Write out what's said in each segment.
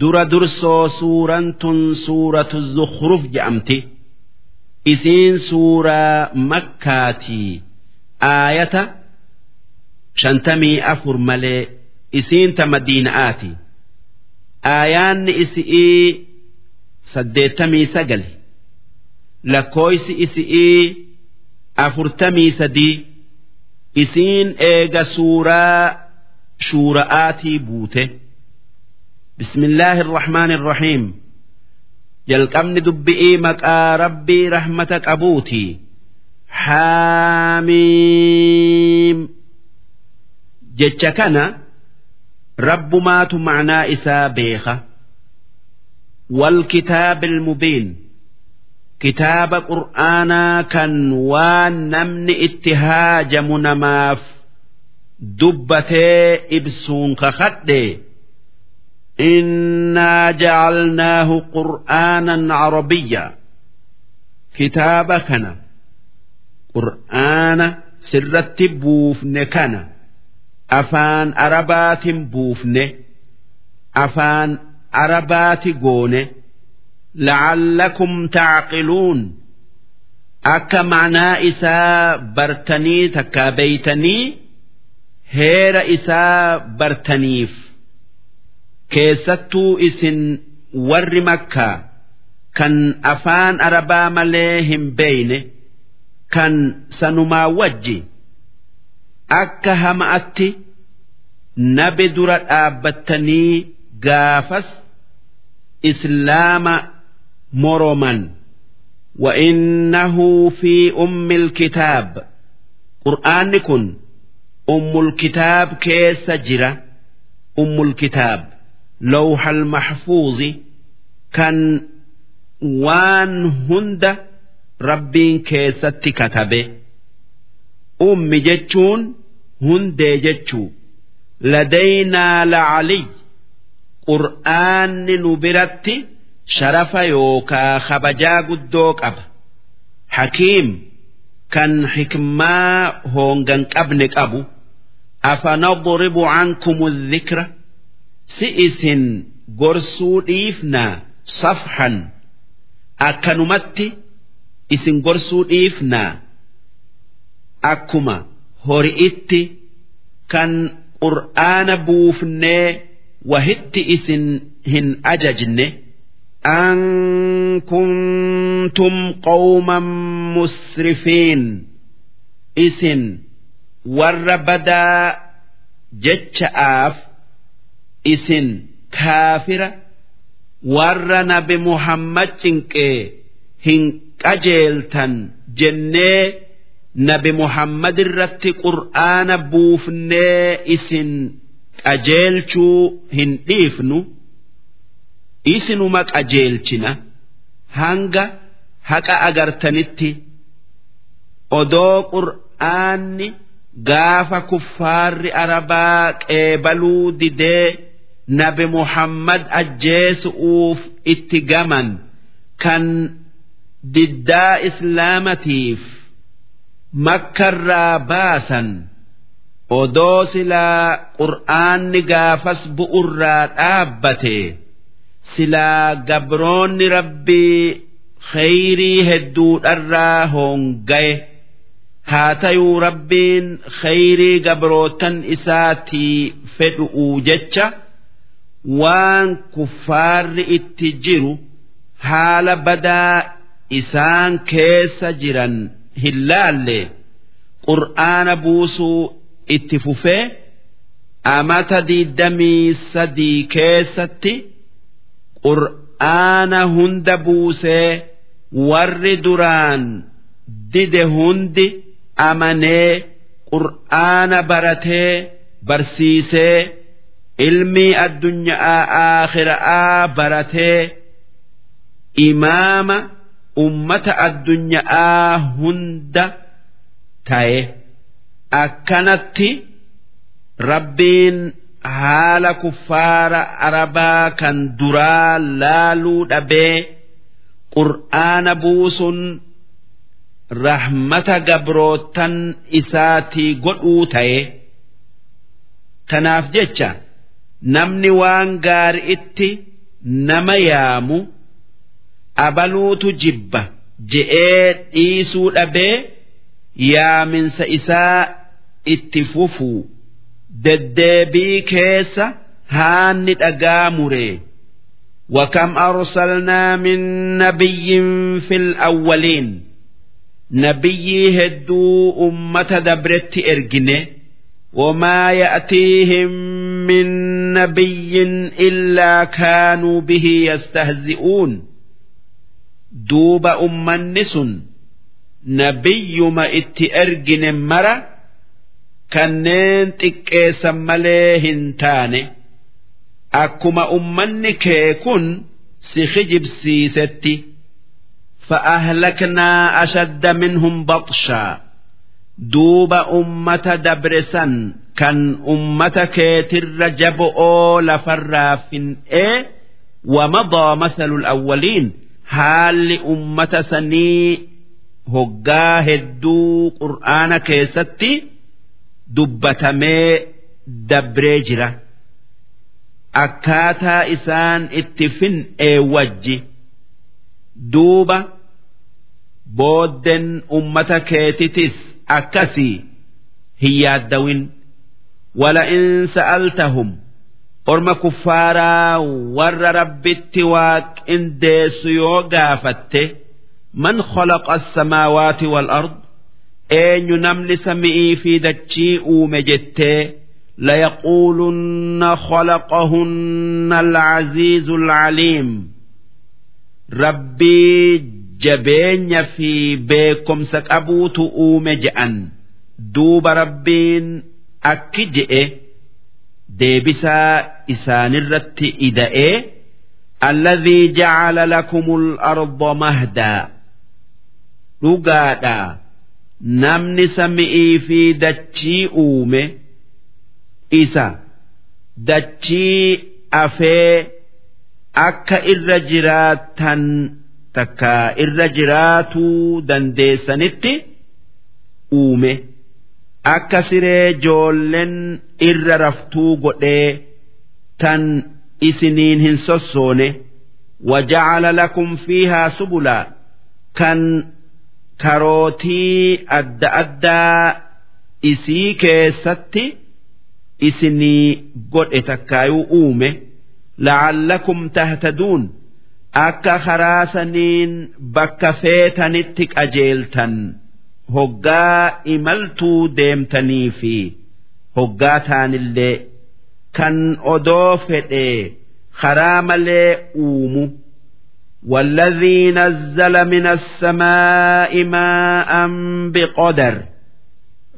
dura dursoo suuraan tun suuratu zukhruf je'amti. Isiin suuraa makkaatii aayata shantamii afur malee isiin ta madiina'aati. Aayaanni isi'ii saddeettamii sagali lakkooysi isi'ii afurtamii sadii isiin eega suuraa shuura'aatii buute bismillaahi irrahmaani irrahiim jalqabni dubbi'ii maqaa rabbii rahmata qabuuti haamiim jecha kana rabbumaatu macnaa isaa beeka والكتاب المبين kitaaba qur'aanaa kan waan namni itti haajamu namaaf dubbatee ibsuun kakadhe innaa jacalnaahu qur'aanan carabiyya kitaaba kana qur'aana sirratti buufne kana afaan arabaatin buufne afaan arabaati goone لعلكم تعقلون akka macnaa isaa bartanii takkaa beeytanii heera isaa bartaniif keessattuu isin warri makkaa kan afaan arabaa malee hin beeyne kan sanumaa wajji akka hama'atti nabi dura dhaabbattanii gaafas islaama moroman وإنه في أم الكتاب قرآن كن أم الكتاب كيس جرة أم الكتاب لوح المحفوظ كان وان هند ربين كيست كتبه أم جتشون هند جتشو لدينا لعلي قرآن نبرتي sharafa yookaa kabajaa guddoo qaba hakiim kan hikmaa hoongan qabne qabu afanadribu cankumu dhikra si isin gorsuu dhiifnaa safhan akkanumatti isin gorsuu dhiifnaa akkuma hori'itti kan qur'aana buufnee wahitti isin hin ajajne أن كنتم قوما مسرفين إسن ور بدا جتش isin kaafira warra nabi Muhammad cinqee hin qajeeltan jennee nabi Muhammad irratti qur'aana buufnee isin qajeelchuu hin dhiifnu isinuma qajeelchina hanga haqa agartanitti odoo qur'aanni gaafa kuffaarri arabaa qeebaluu didee. Nabi muhammad ajjeesu'uuf itti gaman kan diddaa islaamatiif makkarraa baasan odoo silaa qur'aanni gaafas bu'urraa dhaabbate. silaa gabroonni rabbii khayrii hedduudharraa hoongaye haa tayuu rabbiin khayrii gabrootan isaatii fedhu'uu jecha waan kuffaarri itti jiru haala badaa isaan keessa jiran hin laalle qur'aana buusuu itti fufee amata diidamii sadii keessatti. qur'aana hunda buusee warri duraan dide hundi amanee qur'aana baratee barsiisee ilmii addunyaa aakhiraa baratee imaama ummata addunyaa hunda ta'e akkanatti rabbiin haala kuffaara arabaa kan duraa laaluu dhabee qur'aana buusun rahmata gabrootan isaatii godhuu ta'e kanaaf jecha namni waan gaari'itti nama yaamu abaluutu jibba je'ee dhiisuu dhabee yaaminsa isaa itti fufuu deddeebii keessa haanni dhagaa muree وكم أرسلنا من نبي في الأولين نبي هدو أمة دبرت إرجنه وما يأتيهم من نبي إلا كانوا به يستهزئون دوب أمنس نبي ما اتئرجن مرة كنين تكيسا مليه تاني أكما أمني كيكون سخجب سيستي فأهلكنا أشد منهم بطشا duuba ummata dabresan kan ummata keetirra jaba'oo lafarraa fin'ee wamadaa masalul awwaliin haalli ummata sanii hoggaa hedduu qur'aana keessatti dubbatamee dabree jira. Akkaataa isaan itti fin'ee wajji duuba booddeen ummata keetitis akkasii hin yaaddawin wala'in sa'altahum orma kuffaaraa warra rabbitti waaqindeessu yoo gaafatte man khalaqa samaawaati wal ard eenyu namni sami'ii fi dachii uume jettee layaquulunna khalaqahunna alcaziizu alcaliim rabbii jabeenya fi beekomsa qabuutu uume je'an. Duuba rabbiin akki je'e deebisaa isaanirratti ida'ee alladhii jacala lakumul arda mahdaa. Dhugaadha. Namni sami'ii fi dachii uume isa. Dachii afee akka irra jiraatan takka irra jiraatuu dandeessanitti uume. Akka siree joollen irra raftuu godhee tan isiniin hin sossoone. Waja'ala lakum fiihaa subulaa. Kan karootii adda addaa isii keessatti isinii godhe takkaayuu uume. La'allakum tahtaduun akka karaa saniin bakka feetanitti qajeeltan hoggaa imaltuu deemtanii fi hoggaa taanillee kan odoo fedhee karaa malee uumu والذي نزل من السماء ماء بقدر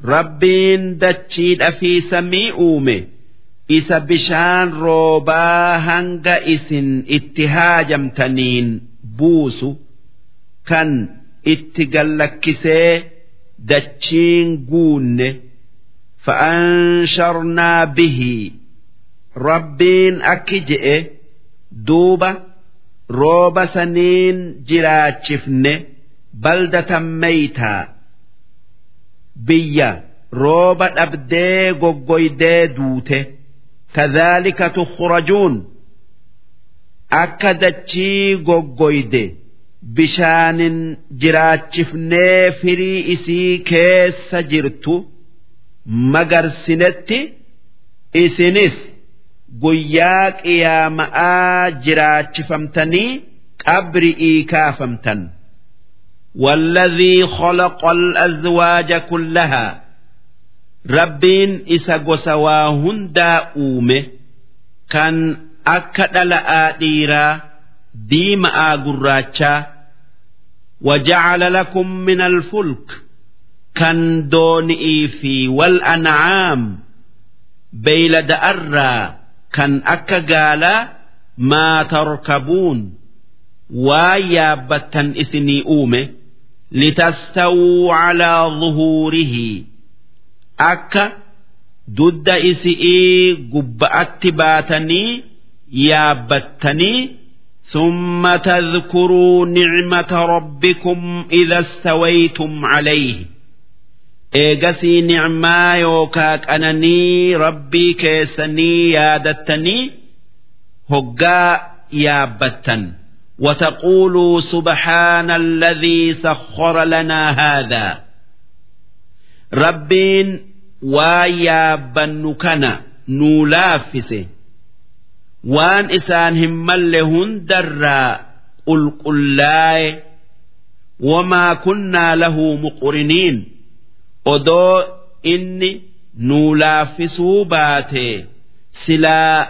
ربين دتشيد في سمي أومه isa bishaan roobaa hanga isin itti haajamtaniin buusu kan itti gallakkisee dachiin guunne fa'ansharnaa bihi rabbiin akki je'e duuba rooba saniin jiraachifne baldatan meeytaa biyya rooba dhabdee goggoydee duute. كذلك تخرجون akka dachii goggoyde bishaanin jiraachifnee firii isii keessa jirtu magarsinetti isinis guyyaa qiyaama'aa jiraachifamtanii qabri'ii kaafamtan والذي خلق الأزواج كلها rabbiin isa gosa waa hundaa uume kan akka dhala'aa dhiiraa diima'aa gurraachaa waja'ala lakum min alfulk kan dooni'ii fi wal an'aam beeylada arraa kan akka gaalaa maa tarkabuun waa yaabbattan isinii uume litastawuu calaa dhuhuurihii akka dudda isi'ii gubba'atti baatanii yaabbattanii ثم تذكروا نعمة ربكم إذا استويتم عليه إيجسي نعما يوكاك أنني ربي كيسني يادتني هقا yaabbattan وتقولوا سبحان الذي سخر لنا هذا rabbiin waa yaabbannu kana nuu laaffise. Waan isaan hin malle hundarraa qulqullaa'e wamaa kunnaa lahu muquriniin odoo inni nuu laaffisuu baate silaa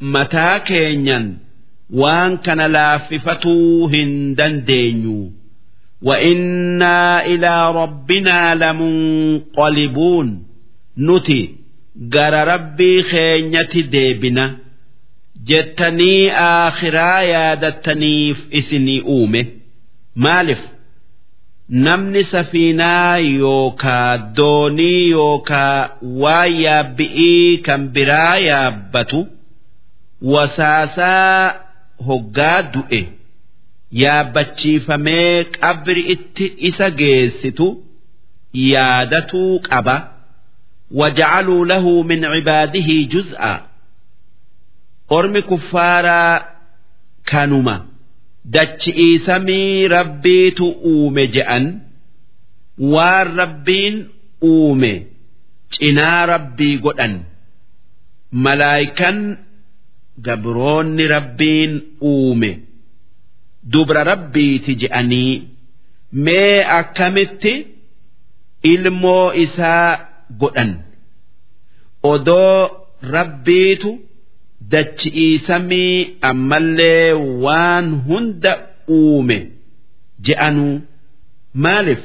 mataa keenyan waan kana laaffifatuu hin dandeenyu. وإنا إلى ربنا لمنقلبون نتي جر ربي خينية ديبنا jettanii aakhiraa yaadattaniif isinii uume maalif namni safiinaa yookaa doonii yookaa waa yaabbi'ii kan biraa yaabbatu wasaasaa hoggaa du'e yaabbachiifamee qabri itti isa geessitu yaadatuu qaba. Wajacaluu lahu min cibaadihi juz'a. Ormi kuffaaraa kanuma. Dachi'iisamii rabbiitu uume je'an. Waan rabbiin uume cinaa rabbii godhan. Malaayikan gabroonni rabbiin uume. Dubra rabbiiti je'anii mee akkamitti ilmoo isaa godhan. Odoo rabbiitu. dachi'ii samii ammallee waan hunda uume. Je'anuu maaliif?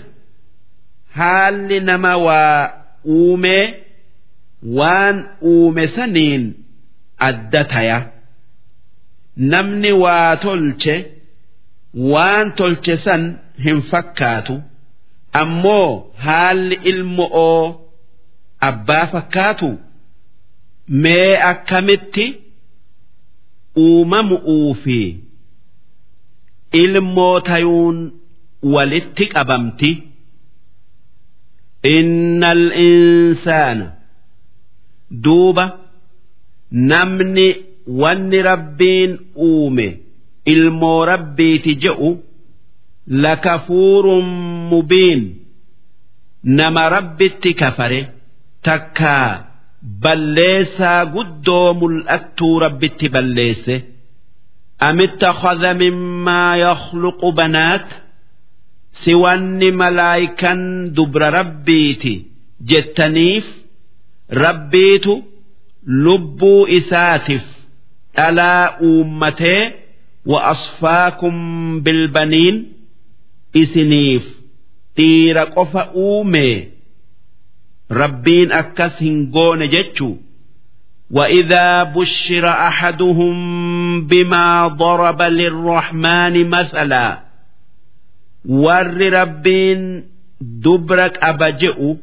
Haalli nama waa uumee waan uume saniin adda taya. Namni waa tolche waan tolche san hin fakkaatu ammoo haalli ilmo'oo abbaa fakkaatu mee akkamitti uumamu'uu fi ilmoo tayuun walitti qabamti? Innal insaana duuba namni wanni rabbiin uume ilmoo rabbiiti je'u lakafuurun mubiin. Nama rabbitti kafare takkaa balleessaa guddoo mul'attuu rabbitti balleesse. Amittakhadha mimmaa yakhluqu banaat? Si wanni malaayikan dubra rabbiiti jettaniif rabbiitu lubbuu isaatiif dhalaa uummatee wa asfaakum bilbaniin isiniif dhiira qofa uumee rabbiin akkas hin goone jechu وإذا بشر أحدهم بما ضرب للرحمن مثلا ور ربين دبرك أبجئ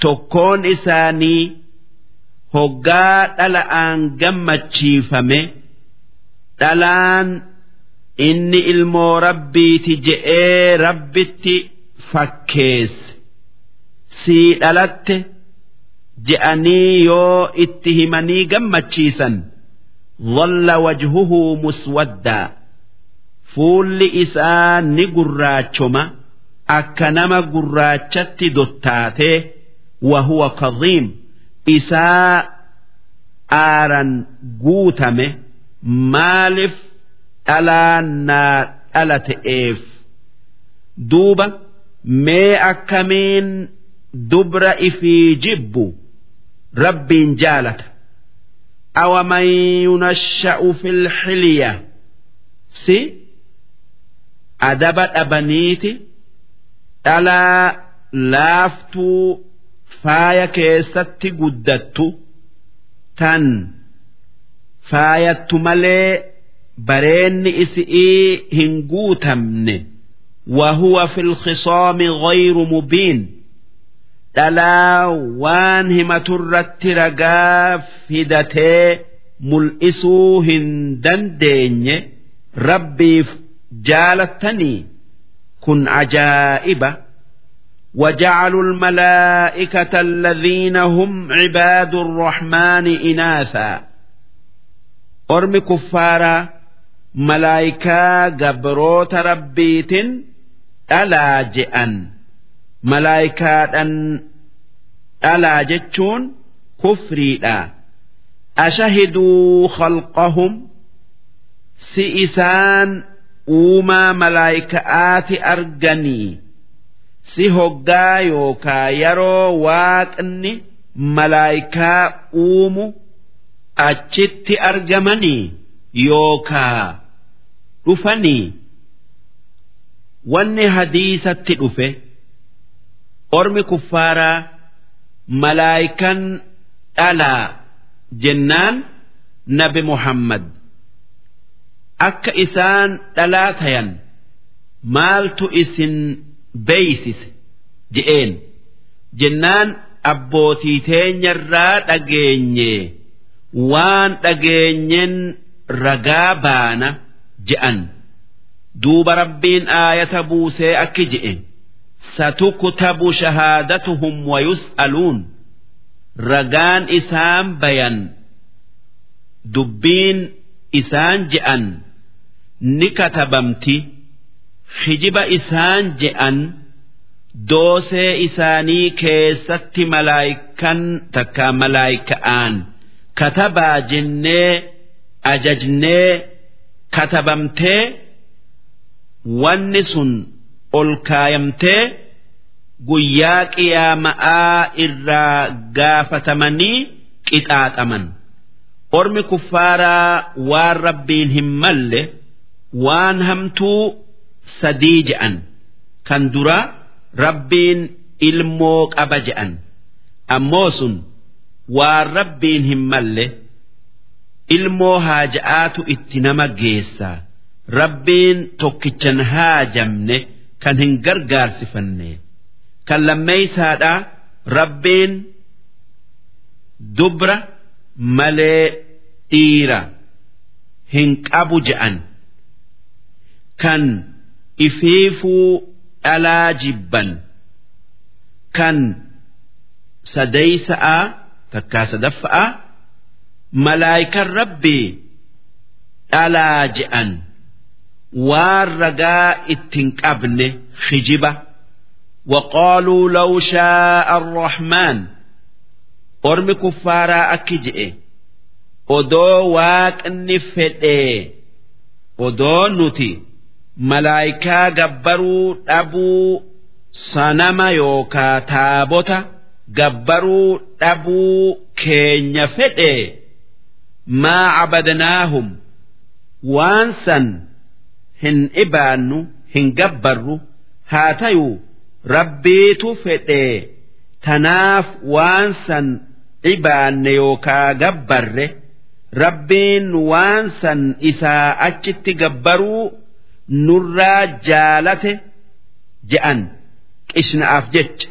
تكون إساني هقا دلآن جمتشيفمه dhalaan inni ilmoo rabbiiti je'ee rabbitti fakkeesse sii dhalatte je'anii yoo itti himanii gammachiisan walla wajhuhuu muswaddaa fuulli isaa ni gurraachoma akka nama gurraachatti dottaatee wahuwa kadhiim isaa aaran guutame. Maaliif dhalaa naa dhalate'eef duuba mee akkamiin dubra ifii jibbu rabbiin jaalata? Awaman yunasha'u fil xilya. Si adaba dhabaniiti dhalaa laaftuu faaya keessatti guddattu tan faayattu malee bareenni isi'ii hin guutamne وهو في الخصام غير مبين dhalaa waan himaturratti ragaa fidatee mul'isuu hin dandeenye rabbiif jaalattanii kun ajaa'iba وجعلوا الملائكة الذين هم عباد الرحمن إناثا ormi kuffaaraa malaayikaa gabroota rabbiitin dhalaa je'an. Malaayikaadhan dhalaa jechuun kufriidha. Ashahiduu khalqahum si isaan uumaa malaayika'aati arganii si hoggaa yookaa yeroo waaqni malaayikaa uumu achitti argamanii yookaa dhufanii wanni hadiisatti dhufe ormi kuffaaraa malaayikan dhalaa jennaan nabi muhammad. Akka isaan dhalaa tayan maaltu isin beeysise? Je'een. Jennaan abbootii teenyarraa dhageenye waan dhageenyen ragaa baana je'an. Duuba rabbiin aayata buusee akki je'e. Satuktabu shahaadatuhum wayus'aluun ragaan isaan bayan. Dubbiin isaan je'an. Ni katabamti. Hijiba isaan je'an. Doosee isaanii keessatti malaayikan takka malaayika'aan katabaa jennee ajajnee katabamtee wanni sun ol kaayamtee guyyaa qiyaama'aa irraa gaafatamanii qixaaxaman. Ormi kuffaaraa waan rabbiin hin malle waan hamtuu sadii je'an. Kan dura rabbiin ilmoo qaba je'an. Ammoo sun waan rabbiin hin malle ilmoo haaja'aatu itti nama geessa. Rabbiin tokkichan haajamne kan hin gargaarsifanne. Kan lammeeysaadha rabbiin dubra malee dhiira hin qabu je'an. Kan ifiifuu dhalaa jibban. Kan sadeeysa'a takkaa sadaffaa malaayikan rabbii dhalaa je'an waan ragaa ittin qabne hijiba waqaaluu law shaa'a arrahmaan. Ormi kuffaaraa akki je'e. Odoo waaqni fedhee odoo nuti malaayikaa gabbaruu dhabuu sanama yookaa taabota. Gabbaruu dhabuu keenya fedhee maa cabadnaahum waan san hin ibaannu hin gabbarru. Haa tayuu rabbiitu fedhee tanaaf waan san ibaanne yookaa gabbarre. Rabbiin waan san isaa achitti gabbaruu nurraa jaalate je'an qishna'aaf jecha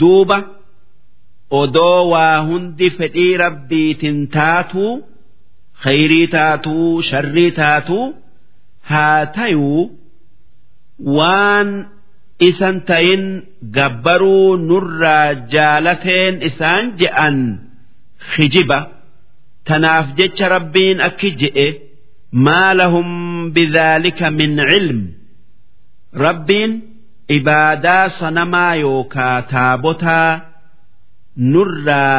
duuba odoo waa hundi fedhii rabbiitin taatuu khayrii taatuu sharrii taatuu haa tayuu waan isan tayin gabbaruu nurraa jaalateen isaan je'an hijiba tanaaf jecha rabbiin akki je'e maa lahum bidhaalika min cilm. Rabbiin ibaadaa sanamaa yookaa taabotaa nurraa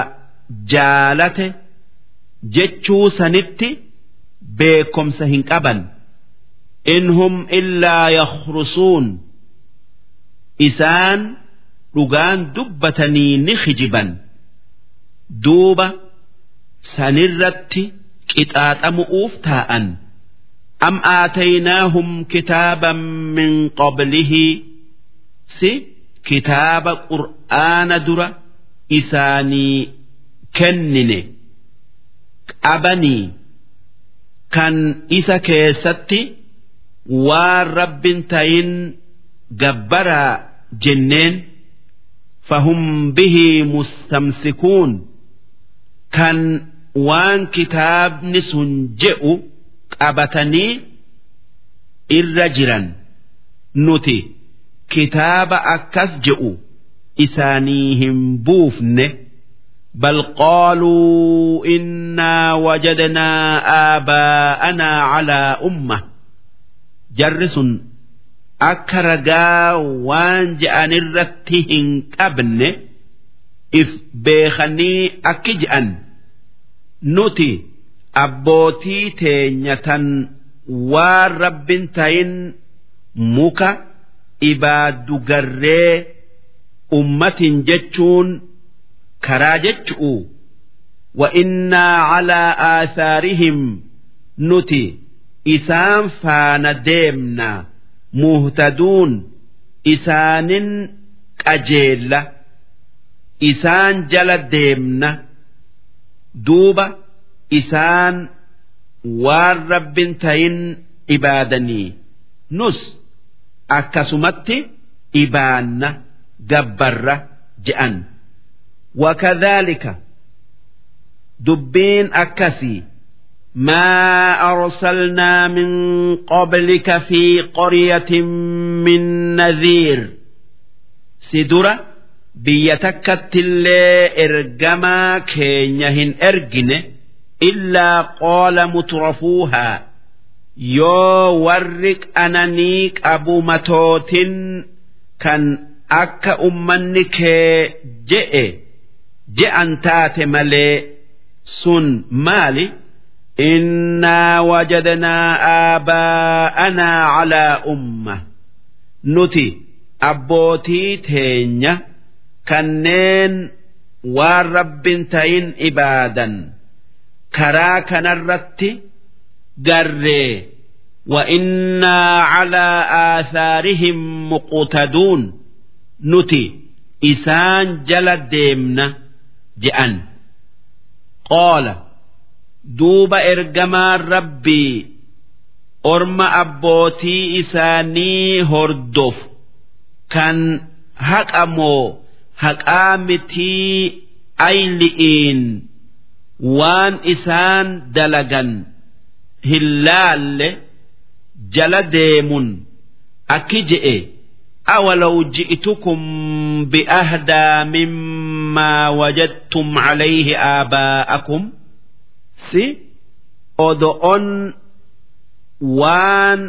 jaalate jechuu sanitti beekomsa hin qaban in hum illaa yakhrusuun isaan dhugaan dubbatanii ni hijiban duuba sanirratti qixaaxamu'uuf taa'an am aataynaahum kitaaban min qablihi si kitaaba qur'aana dura isaanii kennine qabanii kan isa keessatti waan rabbin tayin gabbaraa jenneen fahum bihi mustamsikuun kan waan kitaabni sun je'u qabatanii irra jiran nuti kitaaba akkas je'u isaanii hin buufne bal qaaluu innaa wajadanaa aabaa'anaa calaa umma jarri sun akka ragaa waan je'anirratti hin qabne if beekanii akki je'an nuti abbootii teenya tan waan rabbin tayin muka. Ibaaddu garree ummatin jechuun karaa jechu'u. Wa innaa calaa aathaarihim nuti isaan faana deemna muhtaduun isaanin qajeella isaan jala deemna duuba isaan waan rabbin tahin ibaadanii. Nus akkasumatti ibaanna gabbarra je'an wakadhaalika dubbiin akkasii ما أرسلنا من قبلك في قرية من نذير سدرة بيتكت اللي إرجما كينيهن إرجنه إلا قال مترفوها yoo warri qananiiq abu matootin kan akka ummanni kee je'e je'an taate malee sun maali? Innaa wajadnaa aabaa'anaa calaa umma. Nuti abbootii teenya kanneen waan rabbin tahin ibaadan karaa kanarratti garree وإنا على آثارهم مقتدون نتي إسان جل ديمنا جأن قال دوب إرجما ربي أرم أبوتي إساني هردف كان هك أمو هك آمتي أيلئين وان إسان دلغن hillaalle jala deemun. Akki je'e awalaw bi ahdaa mimmaa wajadtum calayhi aabaa'akum si odo'on waan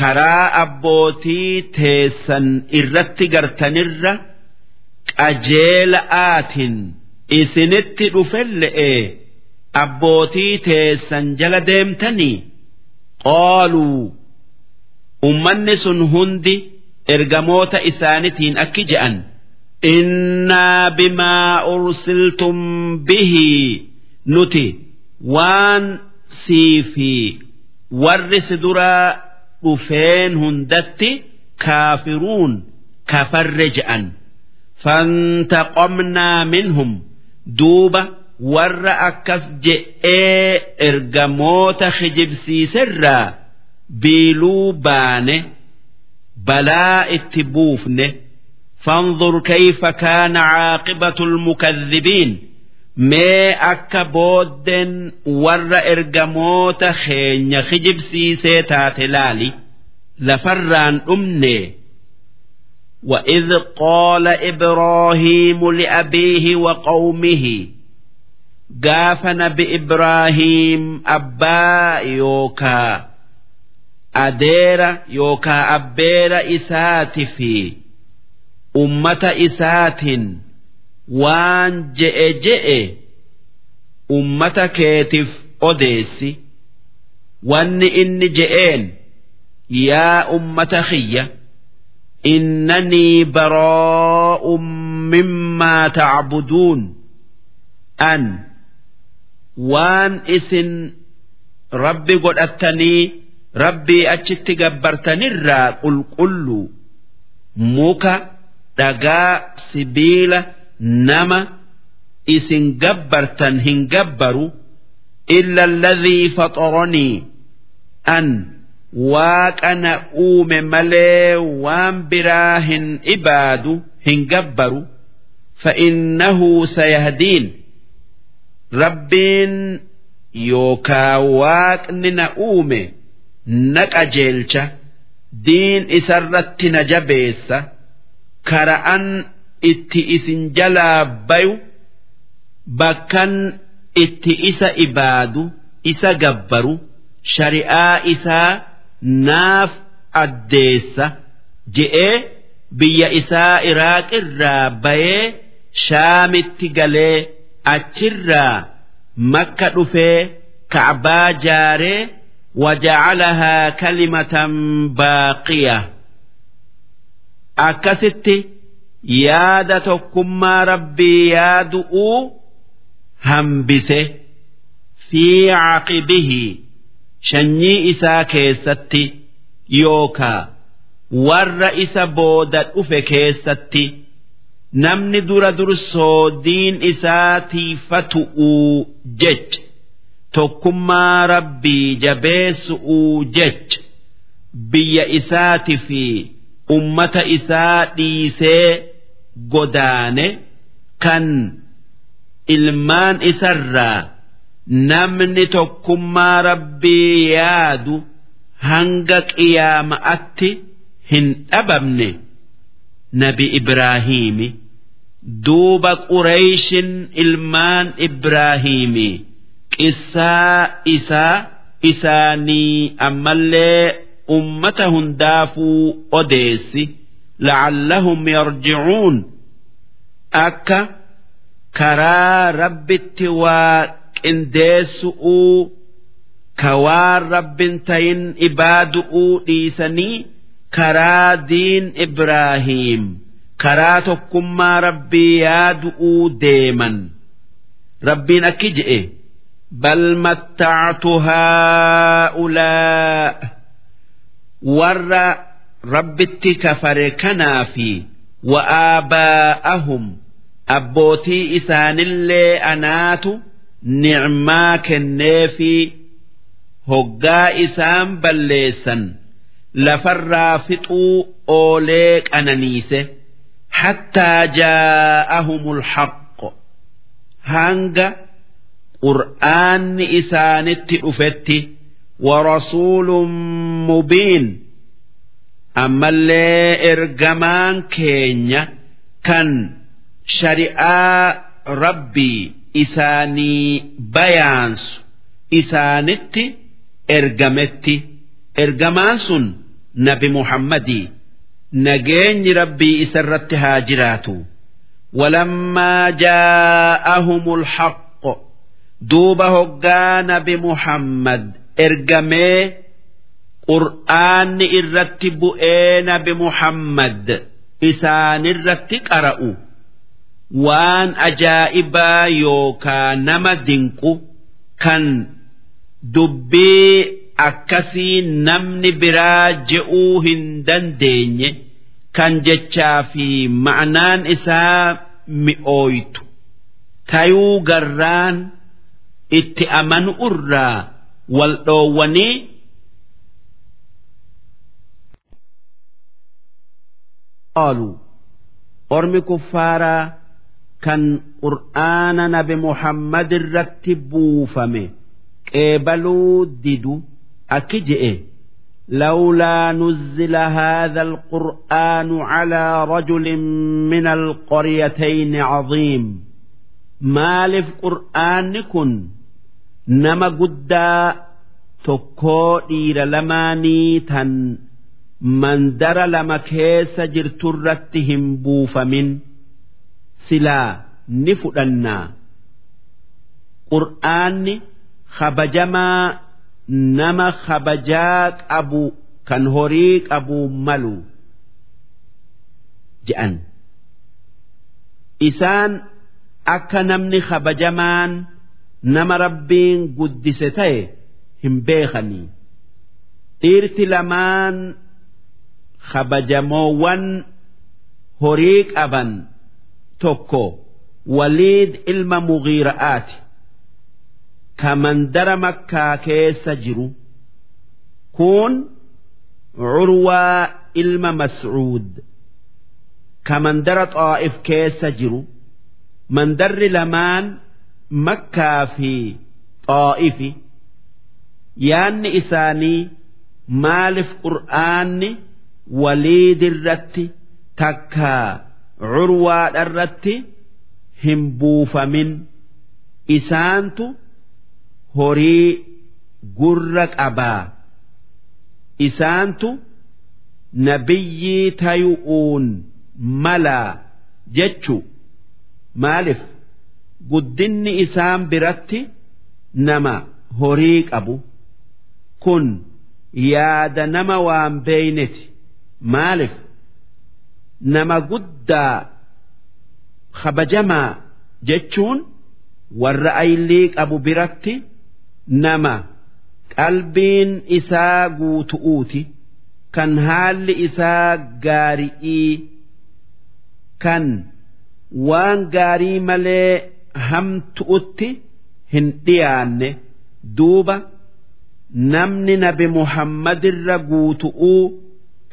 karaa abbootii teessan irratti gartanirra qajeela aatin isinitti dhufe le'ee abbootii teessan jala deemtanii? Qaaluu ummanni sun hundi ergamoota isaanitiin akki je'an. Innaa bimaa ursiltum bihi. Nuti waan sii fi warri si duraa dhufeen hundatti kaafiruun kafarre je'an. Fantaqomnaa minhum. Duuba warra akkas je'ee ergamoota kijibsiiserraa biiluu baane balaa itti buufne fanzur kayfa kaana caaqibatu lmukadhibiin mee akka booddeen warra ergamoota keenya kijibsiisee taate laali lafarraan dhumne وإذ قال إبراهيم لأبيه وقومه gaafa nabi Ibraahiim abbaa yookaa adeera yookaa abbeera isaati fi ummata isaatiin waan je'e je'e ummata keetiif odeessi wanni inni je'een yaa ummata xiyya innanii baro'um mimmaa tacbuduun an. waan isin rabbi godhattanii rabbii achitti gabbartanirraa qulqullu muka dhagaa sibiila nama isin gabbartan hin gabbaru illa alladhii faxoranii an waaqa na uume malee waan biraa hin ibaadu hin gabbaru fa innahu sayahdiin rabbiin yookaa waaqni na uume na qajeelcha diin isarratti na jabeessa kara'an itti isin jalaa bayu bakkan itti isa ibaadu isa gabbaru shari'aa isaa naaf addeessa je'ee biyya isaa iraaq irraa bayee shaamitti galee. achirraa makka dhufee ka'baa jaaree waja'alahaa kalimatan baaqiya akkasitti yaada tokkummaa rabbii yaaduu hambise fi caqibihi shanyii isaa keessatti yookaa warra isa booda dhufe keessatti. Namni dura dursoo diin isaa tiifatu'uu jecha. Tokkummaa rabbii jabeessu'uu jecha. Biyya isaati fi ummata isaa dhiisee godaane kan ilmaan isarraa namni tokkummaa rabbii yaadu hanga qiyaama'atti hin dhabamne. Nabi Ibraahiimi duuba qureeyshin ilmaan Ibraahiimi qissaa isaa isaanii ammallee ummata hundaafuu odeessi. La'allahum yarji'uun. Akka karaa rabbitti waa qindeessu'uu ka waan rabbin tayin ibaadu'uu dhiisanii karaa diin Ibraahiim karaa tokkummaa rabbii yaadu'uu deeman. Rabbiin akki je'e bal mattactu haa'ulaa warra rabbitti kafare kanaa fi wa'aabaa'ahum abbootii isaanillee anaatu nicmaa kenneefi hoggaa isaan balleessan. Lafarraa fixuu oolee qananiise hattaa jaa'ahumul haqqo hanga qur'aanni isaanitti dhufetti ورسول مبين أما اللي إرجمان كينيا كان شريعة ربي إساني بيانس إسانتي إرجمتي إرجمان سن نبي محمدي nageenyi rabbii isa irratti haa jiraatu walammaa jaa'ahumul haqqo duuba hoggaa nabi muhammad ergamee qur'aanni irratti bu'ee nabi muhammad isaanirratti qara'u waan ajaa'ibaa yookaa nama dinqu kan dubbii akkasii namni biraa je'uu hin dandeenye. Kan jechaa fi ma'anaan isaa mi'ooytu. Tayuu garraan itti amanu irraa wal dhoowwanii. Qaaluu ormi kuffaaraa kan qur'aana nabi muhammad irratti buufame qeebaluu didu akki je'e لولا نزل هذا القرآن على رجل من القريتين عظيم مالف قرآن كن nama guddaa tokkoo dhiira lamaanii tan mandara lama keessa jirturratti hin buufamin silaa ni fudhannaa qur'aanni kabajamaa nama kabajaa qabu kan horii qabu malu. Je'an isaan akka namni kabajamaan nama rabbiin guddise ta'e hin beekanii. Dhiirti lamaan kabajamoowwan horii qaban tokko waliid ilma mugiira'aati ka mandara makkaa keessa jiru kun curwaa ilma mascuud ka mandara xaa'if keessa jiru mandarri lamaan makkaa fi xaa'ifi yaanni isaanii maaliif qur'aanni waliidirratti takkaa curwaadharratti hin buufamin. Isaantu horii gurra qabaa. Isaantu nabiyyii tayu'uun malaa jechu. Maaliif? Guddinni isaan biratti nama horii qabu. Kun yaada nama waan beeyneti maaliif? Nama guddaa kabajamaa jechuun warra aylii qabu biratti nama qalbiin isaa guutu'uuti kan haalli isaa gaari'ii kan waan gaarii malee hamtu'utti hin dhiyaanne. Duuba namni nabi muhammadirra guutu'uu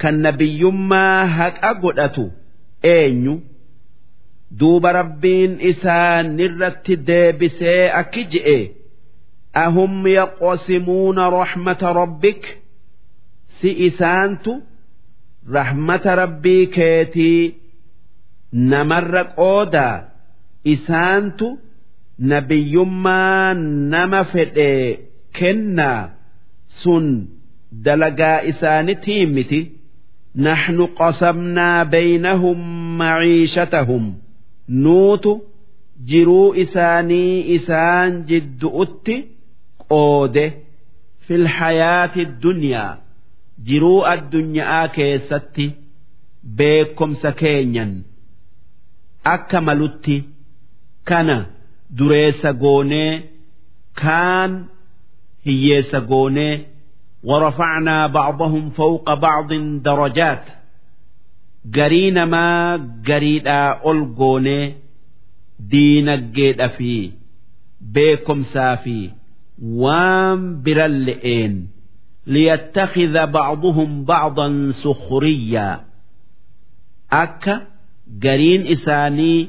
kan nabiyyummaa haqa godhatu eenyu? Duuba rabbiin isaanirratti deebisee akki je'e ahum yaqsimuuna raxmata rabbik si isaantu rahmata rabbii keetii namarra qoodaa isaantu nabiyyummaa nama fedhee kennaa sun dalagaa isaanitii miti نحن قسمنا بينهم معيشتهم نوت جرو إساني إسان جد أت قود في الحياة الدنيا جرو الدنيا كيستي بكم سكينيا أكملت كان دريس قوني كان هيس قوني ورفعنا بعضهم فوق بعض درجات قرين ما قريدا ألقوني دين الجيد في بيكم سافي وام برلئين ليتخذ بعضهم بعضا سخريا أكا قرين إساني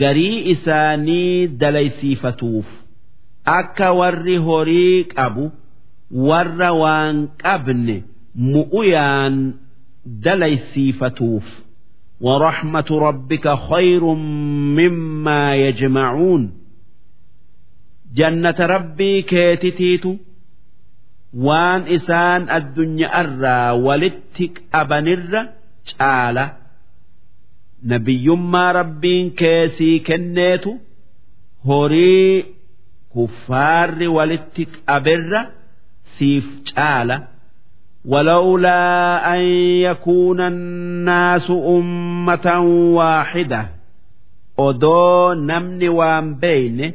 قري إساني دليسيفتوف أكا وري هوريك أبو warra waan qabne mu'uyaan dalaysiifatuuf ورحمة ربك خير مما يجمعون جنة ربي كيتتيت وان إسان الدنيا أرى ولتك أبنر تعالى نبي ما ربين كيسي كنيت هوري كفار ولتك أبر siif caala ولولا أن يكون الناس أمة واحدة odoo namni waan beeyne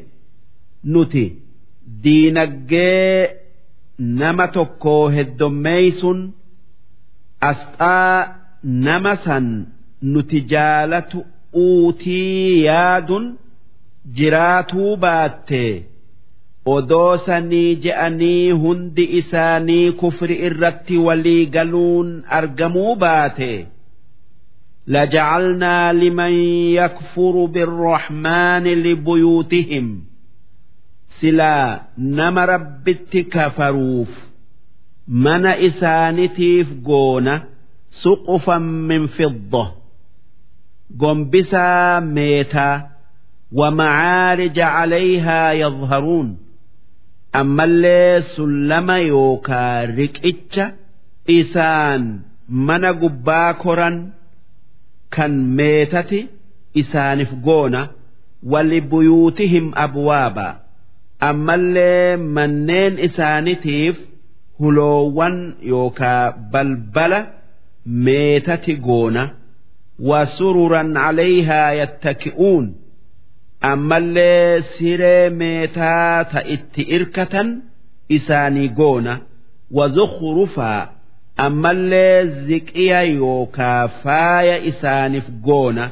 nuti diinaggee nama tokko heddommeeysun asxaa nama san nuti jaalatu uutii yaadun jiraatuu baattee odoo sanii je'anii hundi isaanii kufri irratti walii galuun argamuu baate لجعلنا لمن يكفر بالرحمن لبيوتهم سلا نما ربت كفروف من إسانتيف قونا سقفا من فضة قنبسا ميتا ومعارج عليها يظهرون ammallee sullama yookaa riqicha isaan mana gubbaa koran kan meetati isaaniif goona wali buyuutihim abwaaba ammallee manneen isaanitiif huloowwan yookaa balbala meetati goona wasururan calayhaa yattaki'uun ammallee siree meetaa ta itti irkatan isaanii goona wazukhrufaa ammallee ziqiya yookaa faaya isaaniif goona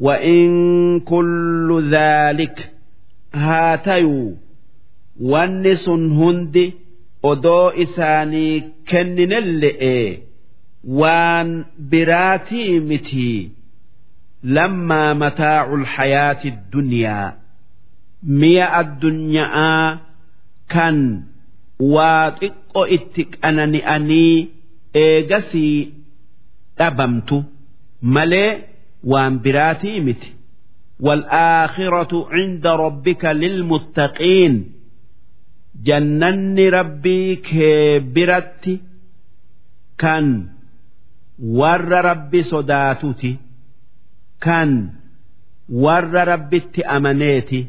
وإن كل ذلك هاتيو ونس هندي odoo isaanii kenninelle'e waan biraatii mitii lammaa mataacu lhayaati dunyaa mi'a addunyaa kan waa xiqqo itti qanani'anii eegasii dhabamtu malee waan biraatii miti والآخرة عند ربك للمتقين جنن ربي كبرت كان ور ربي صداتتي كان ور ربي أمنيتي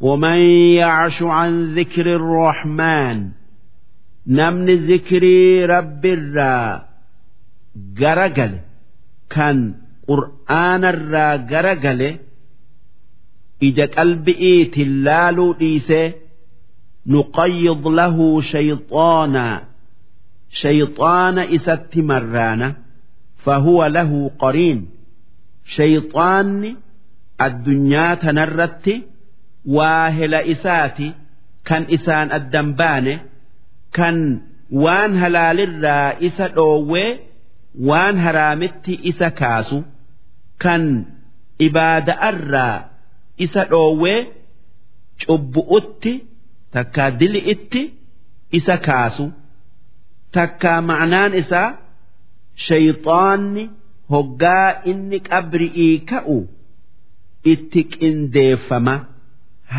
ومن يعش عن ذكر الرحمن نمن ذكري رب الرا جرجل كان قرآن الرا جرجل إذا قلبي تلالو nuqayyid lahu shayxaana shayxaana isatti marraana fahuwa lahu qariin shayxaanni addunyaa tanarratti waa hela isaati kan isaan addan baane kan waan halaalirraa isa dhoowwee waan haraamitti isa kaasu kan ibaada'arraa isa dhoowwee cubbu'utti takkaa dili itti isa kaasu. Takkaa ma'naan isaa shayxaanni hoggaa inni qabri'ii ka'u itti qindeeffama.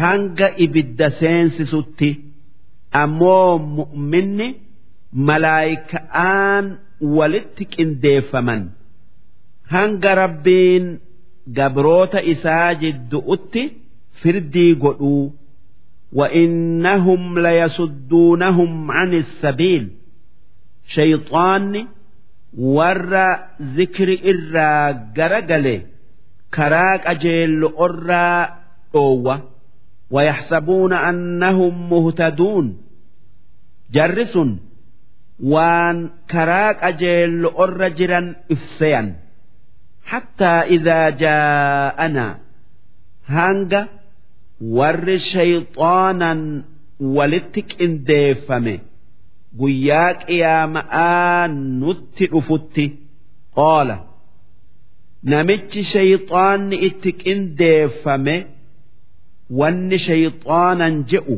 Hanga ibidda seensisutti ammoo mu'minni malaayika'aan walitti qindeeffaman. Hanga rabbiin gabroota isaa jiddu'utti firdii godhuu. وإنهم ليصدونهم عن السبيل شيطان ور ذكر إرى جرجله كراك أجيل أرى أوة ويحسبون أنهم مهتدون جرس وان كراك أجيل أرى جرا إفسيا حتى إذا جاءنا هانجا warri shayxaanan walitti qindeeffame guyyaa qiyaama'aa nutti dhufutti qaala namichi shayxaanni itti qindeeffame wanni shayxaanan je'u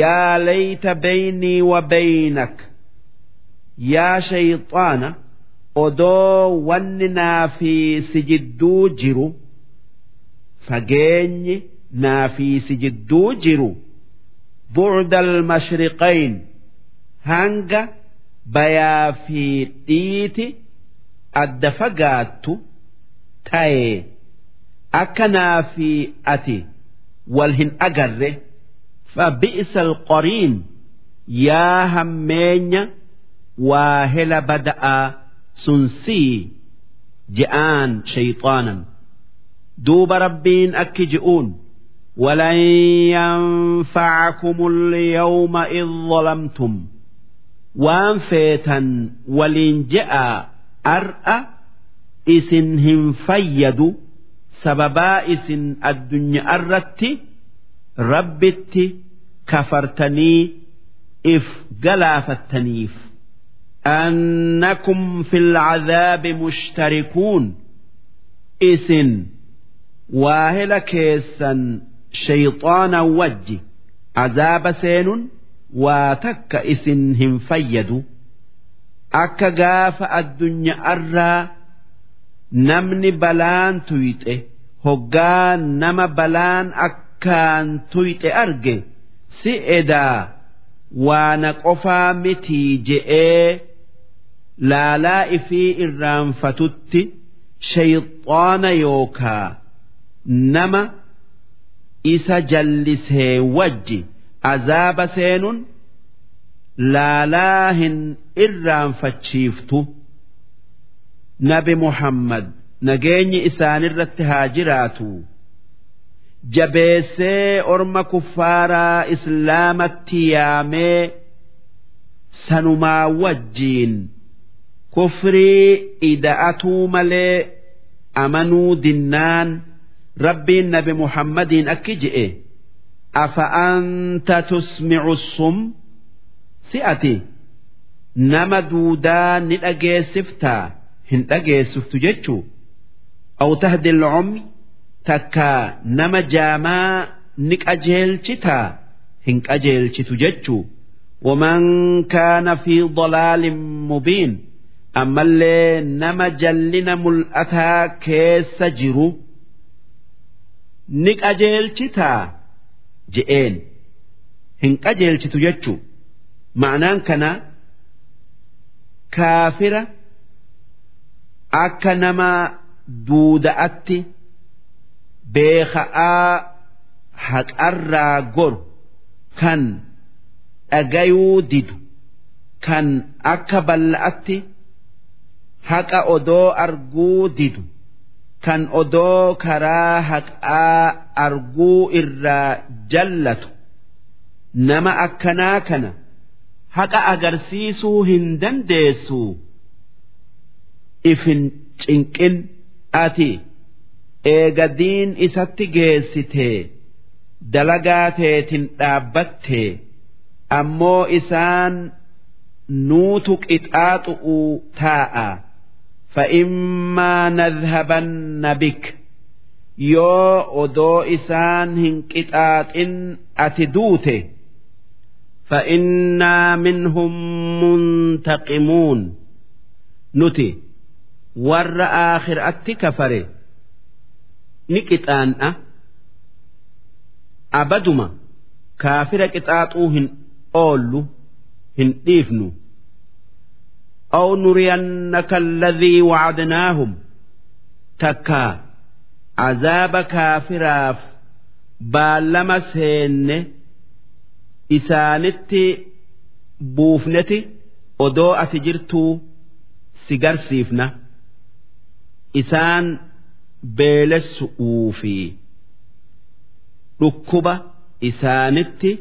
yaa layta baynii wa baynak yaa shayxaana odoo wanni naa fi si jidduu jiru fageenyi naa fi si jidduu jiru bu'da almashriqayn hanga bayaa fi dhiiti adda fagaattu ta'e akka naa fi ati wal hin agarre فبئس القرين يا همين واهل بدأ سنسي جآن شيطانا دوب ربين أكجئون ولن ينفعكم اليوم إذ ظلمتم وان فيتا ولن جاء أرأى إسنهم فيدوا سببا إسن الدنيا أردت ربت كفرتني إف قلافتنيف أنكم في العذاب مشتركون إسن واهل كيسا shayxaana wajji azaaba seenuun waa takka isin hin fayyadu akka gaafa addunyaarraa namni balaan tuyxe hoggaa nama balaan akkaan tuyxe arge si edaa waana qofaa mitii je'ee laalaa ifii irraanfatutti shayxaana yookaa nama. Isa jallisee wajji azaaba seenun laalaa hin irraanfachiiftu. Nabi muhammad nageenyi isaanirratti haa jiraatu. Jabeessee orma kuffaaraa islaamatti yaamee sanumaa wajjiin kufrii ida'atuu malee amanuu dinnaan rabbiin nabi muhammadiin akki je'e. Afa'anta tusmicu sum? Si ati nama duudaa ni dhageessiftaa hin dhageessiftu jechuu. Aw tahdi lcumri takkaa nama jaamaa ni qajeelchitaa hin qajeelchitu jechuu. Waman kaana fi dalaalin mubiin? Ammallee nama jallina mul'ataa keessa jiru. Ni qajeelchitaa je'een. Hin qajeelchitu jechuu. Ma'anaan kana kaafira akka nama duuda'atti beeka'aa haqarraa goru kan dhagayuu didu kan akka balla'atti haqa odoo arguu didu kan odoo karaa haqaa arguu irraa jallatu. Nama akkanaa kana haqa agarsiisuu hin dandeessu. Ifin cinqin ati eegadiin isatti geessitee dalagaa teetin dhaabbattee ammoo isaan nuutu qixaaxu'uu taa'a فإما نذهبن بك yoo odoo isaan hin qixaaxin ati duute فإنا منهم منتقمون nuti warra aakhiraatti kafare ni qixaan'a abaduma kaafira qixaaxuu hin oollu hin dhiifnu أو نرينك الذي وعدناهم تكا عذاب كافراف بالما سين إسانتي بوفنتي odoo ati jirtuu si garsiifna isaan beelessu'uu fi dhukkuba isaanitti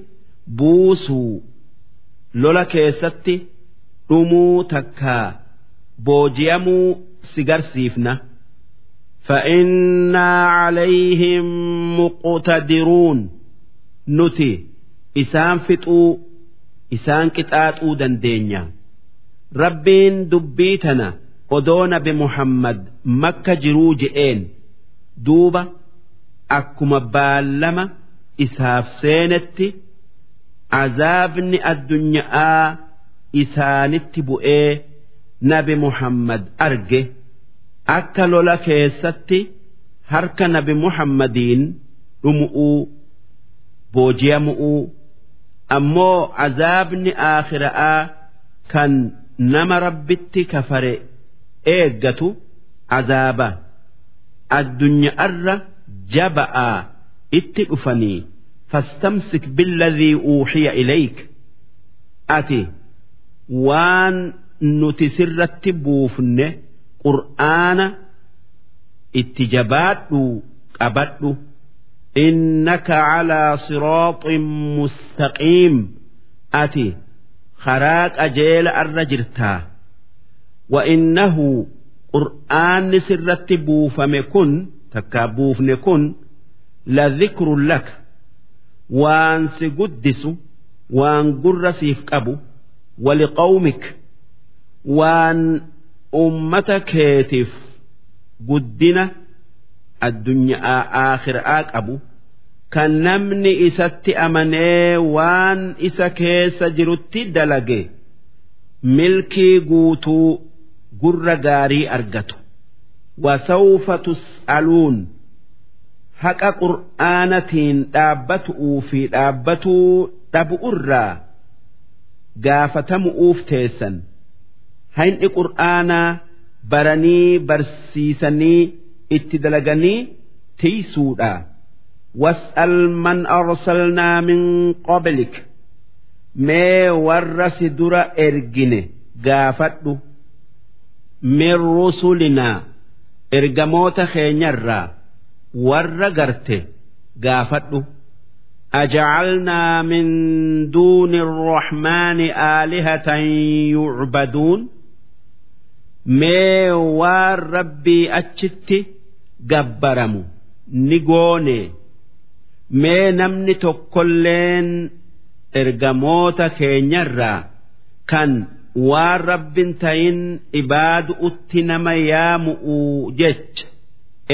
buusuu lola keessatti dhumuu takkaa booji'amuu si garsiifna فإنا عليهم مقتدرون نتي إسان فتو إسان كتاتو دندينيا ربين دبيتنا ودون بمحمد مكة جرو جئين دوبة أكما بالما إساف سينتي عذابني الدنيا isaanitti bu'ee nabi Muhammad arge. Akka lola keessatti harka nabi Muhammadiin dhumu'uu booji'amu'uu ammoo azaabni aakhira'aa kan nama rabbitti kafare eeggatu azaaba. Addunyaarra jaba'aa itti dhufanii fastamsik billadhii uuxiya ilayk. Ati waan nuti sirratti buufne qur'aana itti jabaadhu qabadhu. Innaka calaa siraaxin mustaqiim. Ati karaa qajeela irra jirtaa. Wa innahu qur'aanni sirratti buufame kun takkaa buufne kun la dhikrun laka. Waan si guddisu waan gurra siif qabu ولقومك وان أمة كيتف قدنا الدنيا آخر أبو كان نمني إسات أمني وان إسا كيس جرتي دلقي ملكي قوتو قر غاري أرقتو وسوف تسألون حق قرآنة دابتو في دابتو دابو الرّا gaafatamu'uuf teessan. Hayni qur'aanaa baranii barsiisanii itti dalaganii tiisuudha. Was'al man arsalnaa min qablik. Mee warra si dura ergine gaafadhu. Min rusulinaa ergamoota keenyarraa warra garte gaafadhu أجعلنا من دون الرحمن آلهة يعبدون mee waan rabbii achitti gabbaramu ni goone mee namni tokkolleen ergamoota keenyarraa kan waan rabbin tahin ibaadu'utti nama yaamu'u jecha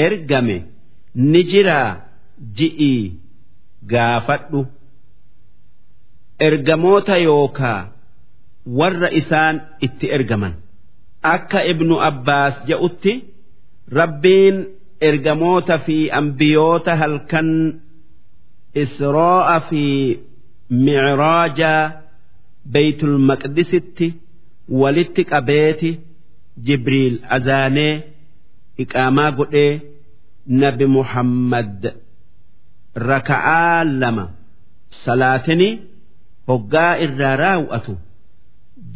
ergame ni jiraa ji'ii gaafadhu. Ergamoota yookaa warra isaan itti ergaman. Akka ibnu abbaas je'utti rabbiin ergamoota fi ambiyoota halkan Israa'a fi Micraaja Beeytul Maqdisitti walitti qabeeti Jibriil azaanee iqaamaa godhee nabi Muhammad raka'aa lama salaatini hoggaa irraa raawwatu.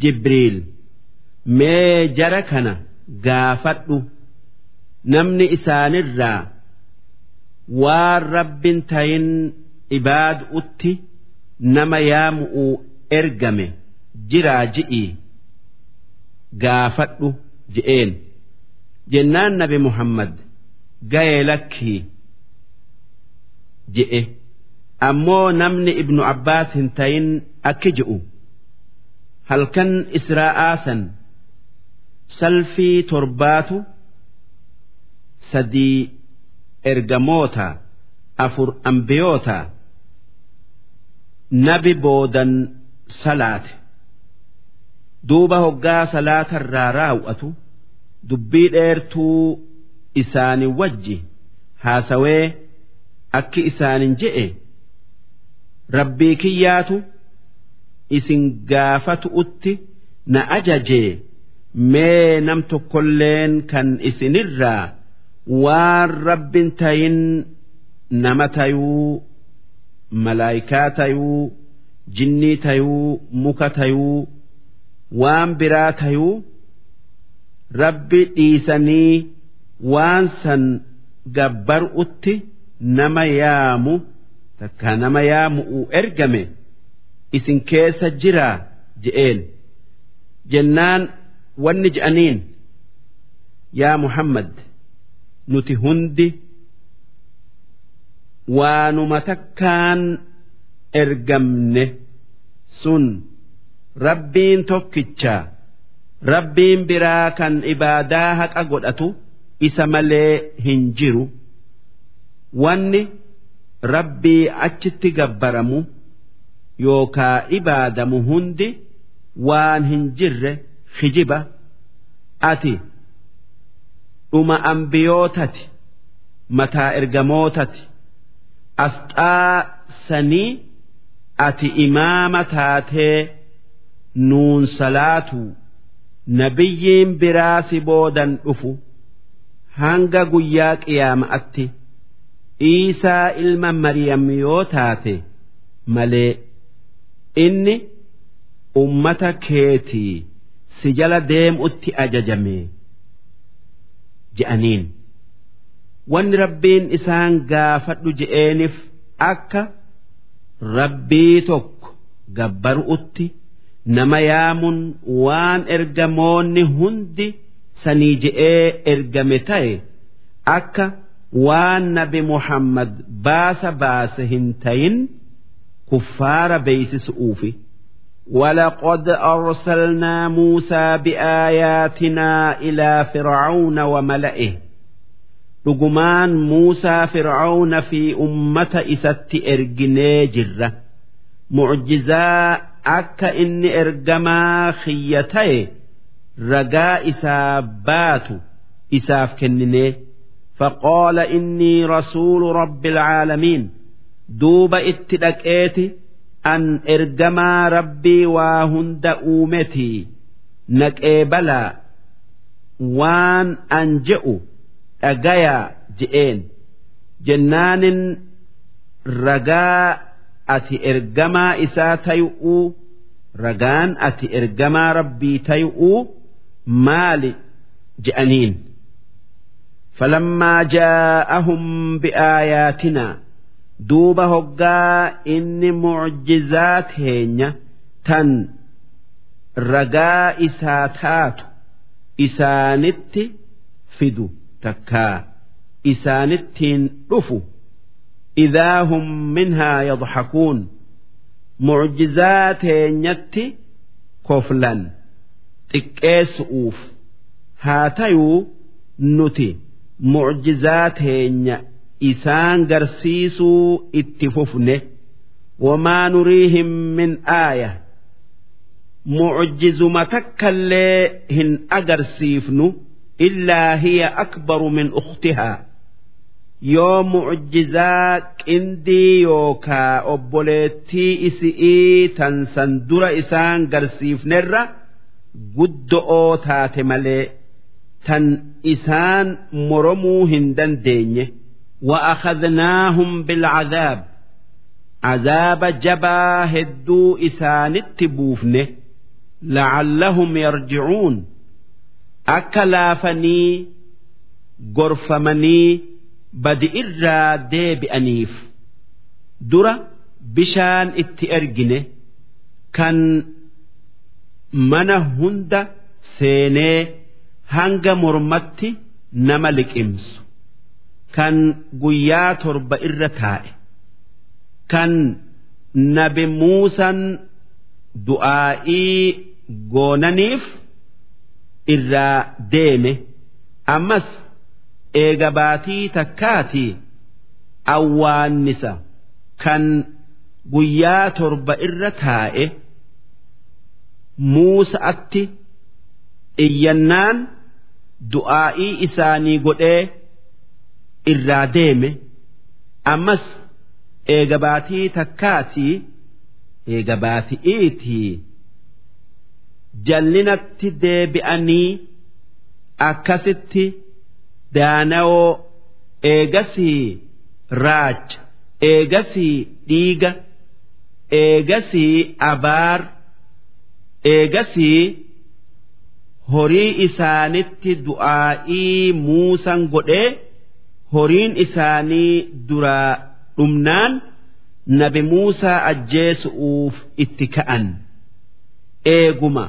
Jibriil mee jara kana gaafadhu. Namni isaanirraa waan rabbin tayin ibaadu'utti nama yaamu'u ergame jiraa ji'ii gaafadhu je'een. Jennaan nabi Muhammad ga'ee lakkii je'e. Ammoo namni ibnu Abbaas hin tayin akki je'u. Halkan Israa'aa san salfii torbaatu sadii ergamoota afur ambiyoota nabi boodan salaate. Duuba hoggaa salaatarraa raawwatu dubbii dheertuu isaanii wajji haasawee akki isaanin je'e rabbii kiyyaatu isin gaafatu utti na ajajee mee nam tokkolleen kan isinirraa waan rabbin tayin nama tayuu malaayikaa tayuu jinnii tayuu muka tayuu waan biraa tayuu rabbi dhiisanii waan san gabbaru'utti nama yaamu takka nama yaamu'u ergame isin keessa jiraa je'een. Jennaan wanni je'aniin yaa Muhammad nuti hundi waanuma takkaan ergamne sun rabbiin tokkicha rabbiin biraa kan ibaadaa haqa godhatu isa malee hin jiru wanni rabbii achitti gabbaramu yookaa ibaadamu hundi waan hin jirre hijiba ati dhuma ambiyootati mataa ergamootati asxaa sanii ati imaama taatee nuun salaatu nabiyyiin biraa si boodan dhufu hanga guyyaa qiyaama'atti Iisaa ilma Maryam yoo taate malee inni ummata keetii si jala deemutti ajajame je'aniin. Wanni rabbiin isaan gaafadhu je'eeniif akka rabbii tokko gabbaru'utti nama yaamuun waan ergamoonni hundi sanii je'ee ergame ta'e akka waan nabi Muhammad baasa baase hin tayin kuffaara beeysisuufi. ولقد أرسلنا موسى بآياتنا إلى فرعون وملئه dhugumaan Muusaa Fir'aawna fi ummata isatti erginee jirra. Mucjizaa akka inni ergamaa xiyya ta'e ragaa isaa baatu isaaf kenninee. فقال إني رسول رب العالمين دوب اتدقيت أن إرجما ربي وهند أومتي نكيبلا وان أنجئ أجايا جئين جنان رجاء أتي إرجما إسا تيؤو رجان أتي إرجما ربي تيؤو مالي جأنين فلما جاءهم بآياتنا دوب هقا إن معجزات هين تن رجاء إساتات إسانت فدو تكا إسانتين رفو إذا هم منها يضحكون معجزات هينيت كفلا تكيس أوف هاتيو نتي mucjizaa teenya isaan garsiisuu itti fufne. Wamaa nuriihim min aaya. Mucjizuma takkallee hin agarsiifnu illaa hiya akbaru min ukhtihaa yoo mucjizaa qindii yookaa obboleettii isi'ii tan san dura isaan garsiifnerra guddo'oo taate malee tan isaan moromuu hin dandeenye وأخذناهم بالعذاب عذاب جبا هدو إسانت بوفنه لعلهم يرجعون أكلافني غرفمني badi irraa deebi'aniif dura bishaan itti ergine kan mana hunda seenee hanga mormatti nama liqimsu. Kan guyyaa torba irra taa'e. Kan nabi muusan du'aa'ii goonaniif irraa deeme. Ammas eega baatii takkaati awwaannisa. Kan guyyaa torba irra taa'e muusa'atti iyyannaan du'aa'ii isaanii godhee irraa deeme ammas eega baatii takkaati eega baati'iitii jallinatti deebi'anii akkasitti. daanawoo eegasii raacha eegasii dhiiga eegasii abaar eegasii horii isaanitti du'aa'ii muusan godhee horiin isaanii duraa dhumnaan nabi muusaa ajjeesu'uuf itti ka'an. Eeguma.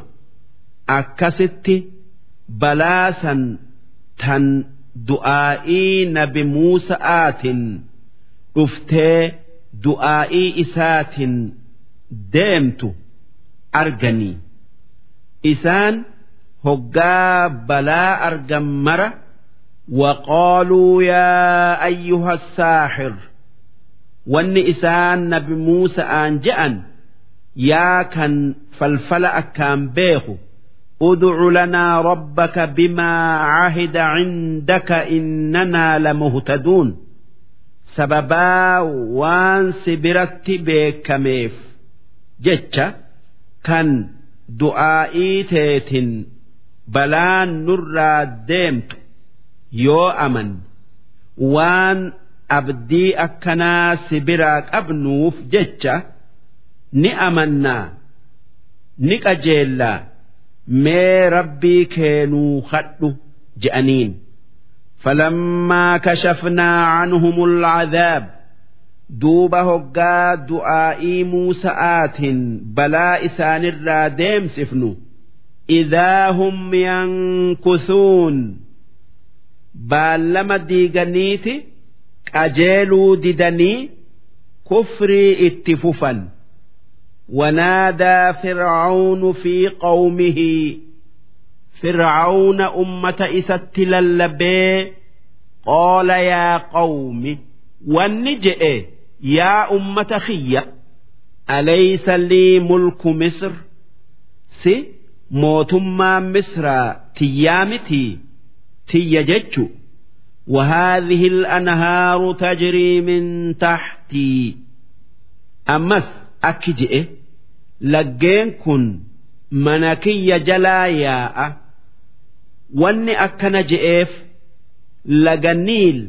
Akkasitti balaasan tan du'aa'ii nabi muusa'aatin dhuftee du'aa'ii isaatin deemtu arganii. Isaan hoggaa balaa argan mara وقالوا يا أيها الساحر wanni isaan nabi muusa'aan je'an yaa kan falfala akkaan beeku ادع لنا ربك بما عهد عندك إننا لمهتدون سببا وان سبرت بكميف جتشا كان دعائي تيت بلان نرى ديمت يو أمن وان أبدي أكنا سبراك أبنوف جتشا نأمنا نكجيلا mee rabbii keenuu hadhu je'aniin falammaa kashafnaa canhum alcadaab duuba hoggaa du'aa'ii muusa'aatiin balaa isaanirraa deemsifnu idaa hum yankusuun baallama diiganiiti qajeeluu didanii kufrii itti fufan ونادى فرعون في قومه فرعون أمة إست للبي قال يا قوم والنجئ يا أمة خيّة أليس لي ملك مصر سي موتما مصر تيامتي تيجج وهذه الأنهار تجري من تحتي أمس أكجئ laggeen kun mana kiyya jalaa yaa'a wanni akkana je'eef laga niil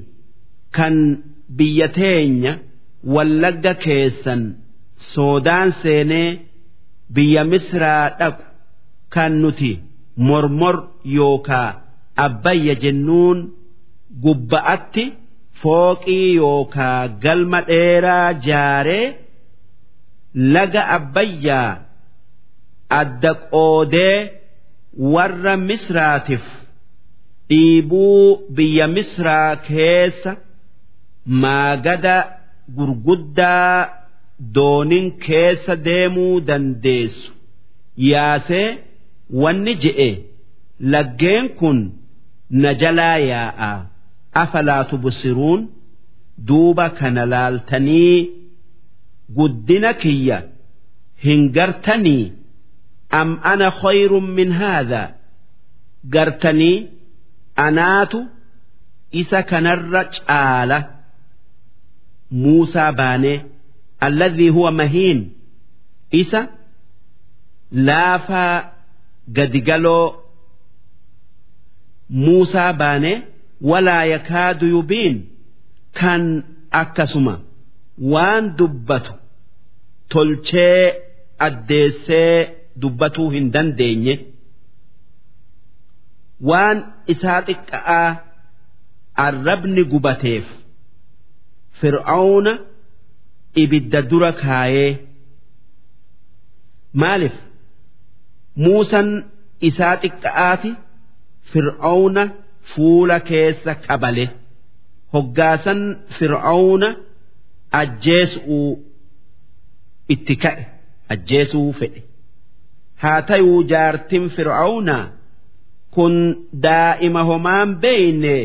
kan biyya teenya wallagga keessan soodaan seenee biyya misraa dhaqu kan nuti mormor yookaa abbayya jennuun gubba'atti fooqii yookaa galma dheeraa jaaree laga abbayyaa adda qoodee warra misraatiif dhiibuu biyya misraa keessa maagada gurguddaa doonin keessa deemuu dandeessu. Yaasee wanni je'e laggeen kun na jalaa yaa'a. Afalaa tubsiruun duuba kana laaltanii guddina kiyya hin gartanii am ana khayrun min haadha? Gartanii anaatu isa kanarra caala. Muusaa baanee alladhii huwa mahiin isa laafaa gadigaloo muusaa baanee walaa yakaadu yubiin. Kan akkasuma waan dubbatu tolchee addeessee dubbatuu hin dandeenye. Waan isaa xiqqa'aa arrabni gubateef. Fir'aawna ibidda dura kaayee. Maaliif muusan isaa xiqqa'aati fir'aawna fuula keessa kabale. Hoggaasan fir'aawna ajjeesuu itti ka'e ajjeesuu fedhe. Haa tayuu jaartin fir'aawnaa kun daa'ima homaan beeyne?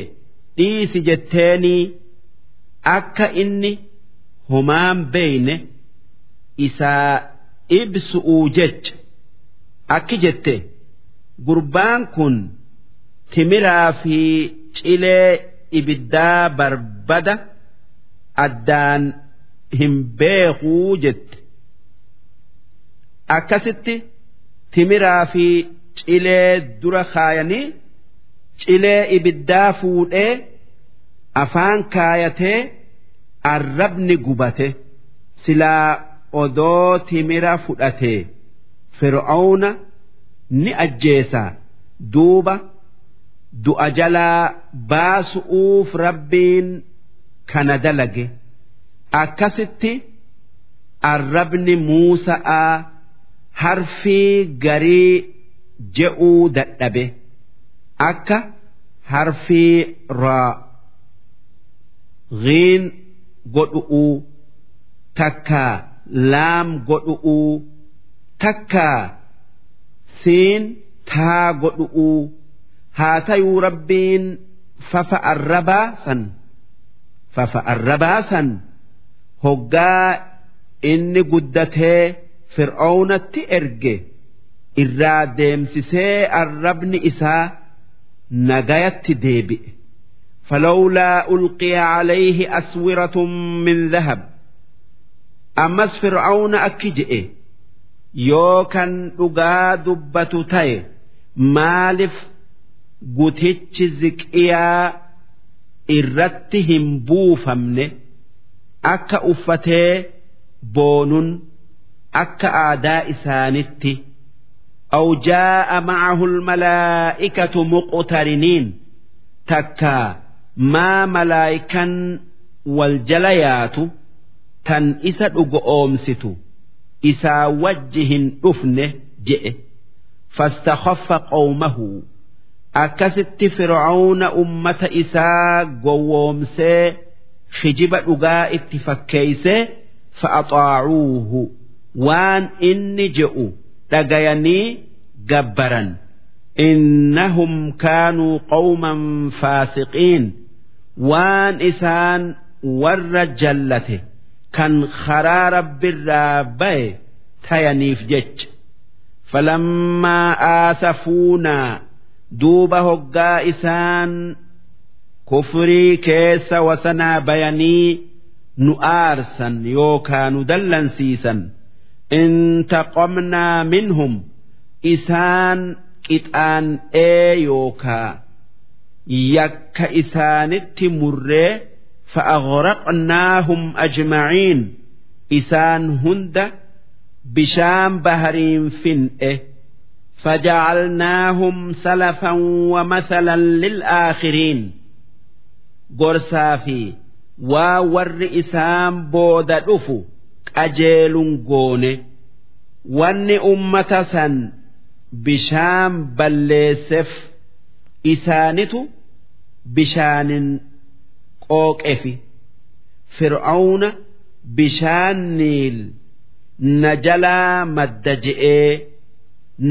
Dhiisi jetteenii akka inni homaan beeyne isaa ibsu'uu jecha akki jette gurbaan kun timiraa fi cilee ibiddaa barbada addaan hin beekuu jette. Akkasitti timiraa fi cilee dura kaayanii cilee ibiddaa fuudhee afaan kaayatee arrabni gubate silaa odoo timira fudhatee fir'aawna ni ajjeesaa duuba du'a jalaa baasu'uuf rabbiin kana dalage. Akkasitti arrabni muusa'aa harfii garii je'uu dadhabe. Akka harfii raa ghiin godhu'uu takkaa laam godhu'uu takkaa siin taa godhu'uu haa tayuu rabbiin fafa arrabaa san fafa arrabaa san hoggaa inni guddatee fir'aawnatti erge irraa deemsisee arrabni isaa nagayatti deebi'e فلولا ألقي عليه أسورة من ذهب أمس فرعون أكجئ yoo kan dhugaa dubbatu ta'e maaliif gutichi ziqiyaa irratti hin buufamne akka uffatee boonun akka aadaa isaanitti? Aw jaa'a ma'ahu almalaa'ikatu muqtariniin takka maa malaa'ikan wal jala yaatu tan isa dhugo oomsitu. isaa wajji hin dhufne je'e fastakoffa qawmahu akkasitti fir'aawna ummata isaa gowwoomsee kijiba dhugaa itti fakkeeysee fa'axaacuuhu waan inni je'u dhagayanii gabbaran إنهم كانوا قوما فاسقين waan isaan warra jallate Kan karaa rabbiirraa baye tayaniif jecha falammaa aasafuunaa duuba hoggaa isaan kufrii keessa wasanaa bayanii nu aarsan yookaa nu dallansiisan intaqomnaa minhum isaan qixaan'ee yookaa yakka isaanitti murree fa'aghraqnaahum ajmaciin isaan hunda bishaan bahariin fin'e فجعلناهم سلفا ومثلا للآخرين gorsaa fi waa warri isaan booda dhufu qajeelun goone wanni ummata san bishaan balleesseef isaanitu bishaanin qooqefi fir'aawna bishaan niil na jalaa madda je'ee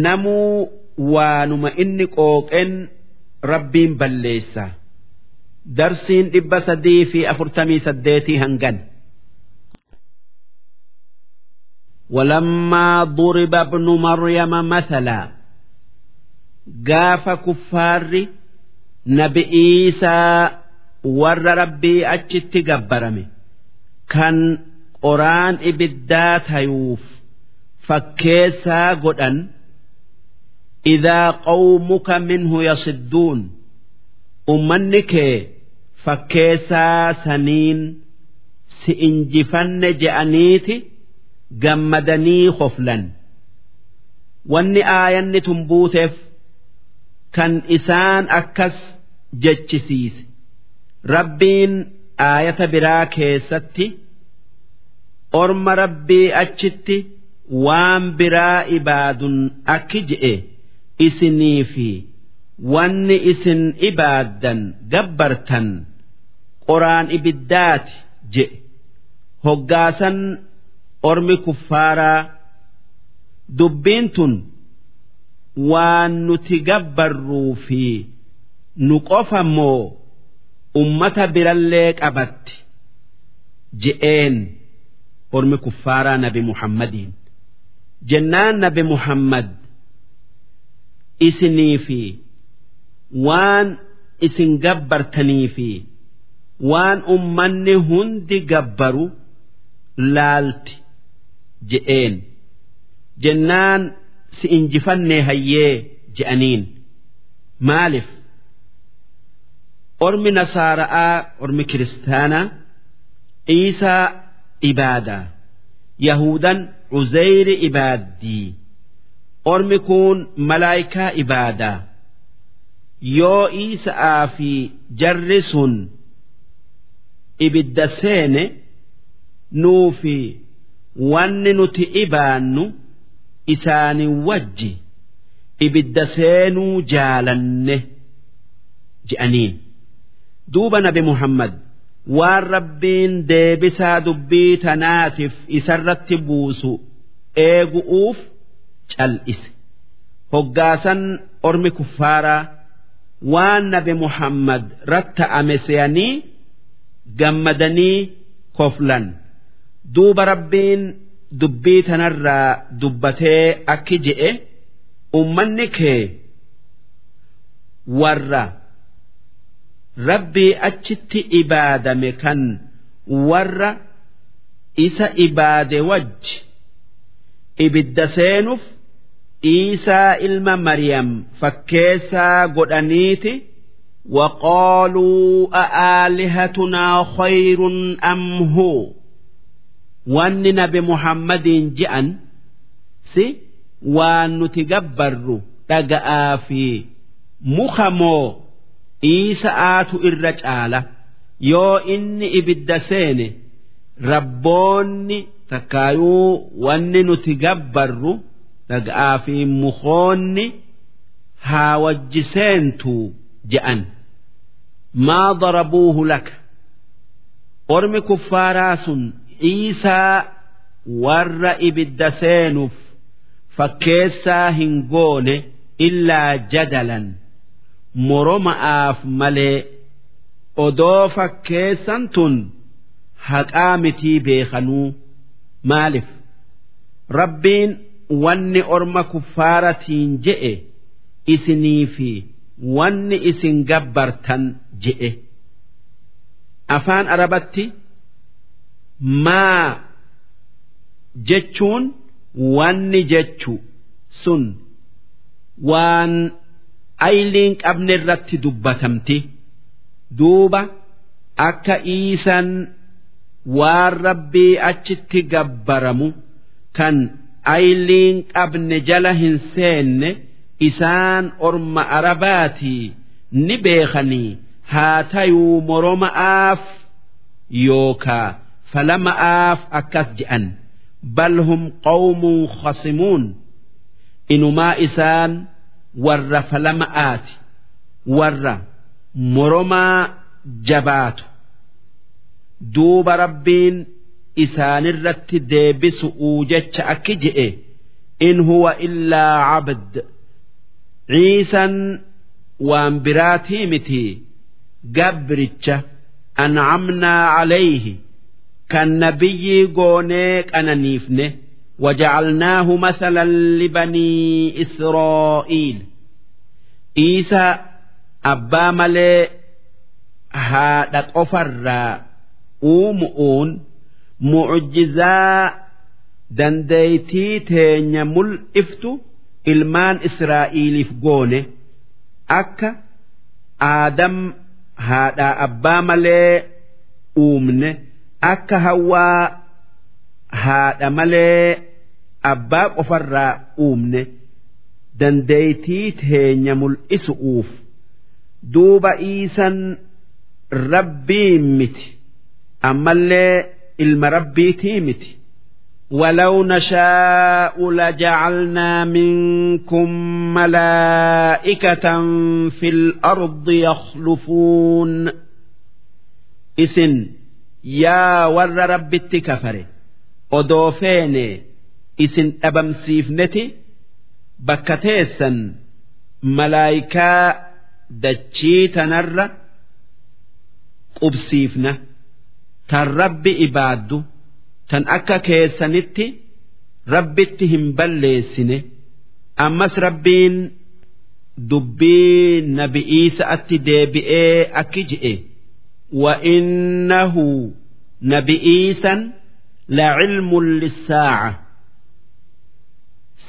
namuu waanuma inni qooqen rabbiin balleessa darsiin dhibba sadii fi afurtamii saddeetii hangan ولما ضرب ابن مريم مثلا قاف كفار نبي عيسى warra rabbii achitti gabbarame. Kan qoraan ibiddaa tayuuf fakkeessaa godhan idaa qawmuka minhu yasidduun. Ummanni kee fakkeessaa saniin si injifanne je'aniiti gammadanii hoflan. Wanni aayanni tun buuteef kan isaan akkas jechisiise rabbiin aayata biraa keessatti orma rabbii achitti waan biraa ibaadun akki je'e isinii fi wanni isin ibaaddan gabbartan qoraan ibiddaati je'e. Hoggaasan ormi kuffaaraa dubbiin tun waan nuti gabbarruu fi nu qofa moo ummata birallee qabatti je'een ormi kuffaaraa nabi muhammadiin. Jennaan nabi muhammad isinii fi waan isin gabbartanii fi waan ummanni hundi gabbaru laalti je'een. Jennaan si injifannee hayyee je'aniin. Maaliif ormi nasaara'aa ormi kiristaanaa iisaa ibaadaa yahudan uzeyri ibaaddii ormi kun malaayikaa ibaadaa yoo iisa'aa fi jarri sun ibidda seene nuu fi wanni nuti ibaannu isaanii wajji ibidda seenuu jaalanne je'aniin duuba nabi muhammad waan rabbiin deebisaa dubbii tanaatiif isarratti buusu eegu'uuf cal'ise. Hoggaasan ormi kuffaaraa waan nabi muhammad ratta'ame se'anii gammadanii koflan. Duuba rabbiin dubbii tanarraa dubbatee akki je'e ummanni kee warra rabbii achitti ibaadame kan warra isa ibaade wajji ibidda seenuuf Iisaa ilma mariyam fakkeessaa godhaniiti waqaaluu aalihatunaa khayrun amhuu wanni nabi Muhammadiin je'an si waan nuti gabbarru dhaga'aa fi muka moo iisa'aatu irra caala. Yoo inni ibidda seene rabboonni takkaayuu wanni nuti gabbarru dhaga'aa fi mukoonni haa wajji seentu je'an. Maa darabuuhu laka? Ormi kuffaaraa sun Iisaa warra ibidda seenuuf fakkeessaa hin goone illaa jadalan moroma'aaf malee odoo fakkeessan tun haqaa mitii beekanuu maaliif rabbiin wanni orma kuffaaratiin je'e isinii fi wanni isin gabbartan je'e afaan arabatti. maa jechuun wanni jechu sun waan ayliin qabne irratti dubbatamti. Duuba akka iisan waan rabbii achitti gabbaramu kan ayliin qabne jala hin seenne isaan orma arabaatii ni beekanii haa tayuu moroma'aaf yookaa falama'aaf akkas je'an bal hum qawmuun khasimuun. Inumaa isaan warra falama'aati warra moromaa jabaatu duuba rabbiin isaanirratti deebisu'uu jecha akki je'e in huwa illaa cabd ciisan waan biraatii miti gabricha ancamnaa calayhi kan nabiyyii goonee qananiifne وجعلناه مثلا لبني إسرائيل إيسى أبا ملي haadha qofarraa uumu'uun mucjizaa dandeeytii teenya mul'iftu ilmaan Israa'iiliif goone akka aadam haadhaa abbaa malee uumne akka hawwaa haadha malee abbaa qofarraa uumne dandeeytii teenya mul'isu'uuf duuba iisan rabbii miti ammallee ilma rabbiitii miti. ولو نشاء لجعلنا منكم ملائكة في الأرض يخلفون إسن يا ور رب odoo feene isin dhabamsiifneti bakka teessan malaayikaa dachii tanarra qubsiifna tan rabbi ibaaddu tan akka keessanitti rabbitti hin balleessine ammas rabbiin dubbii nabi'iisa'atti deebi'ee akki je'e wa innahu nabi'iisan. لعلم للساعة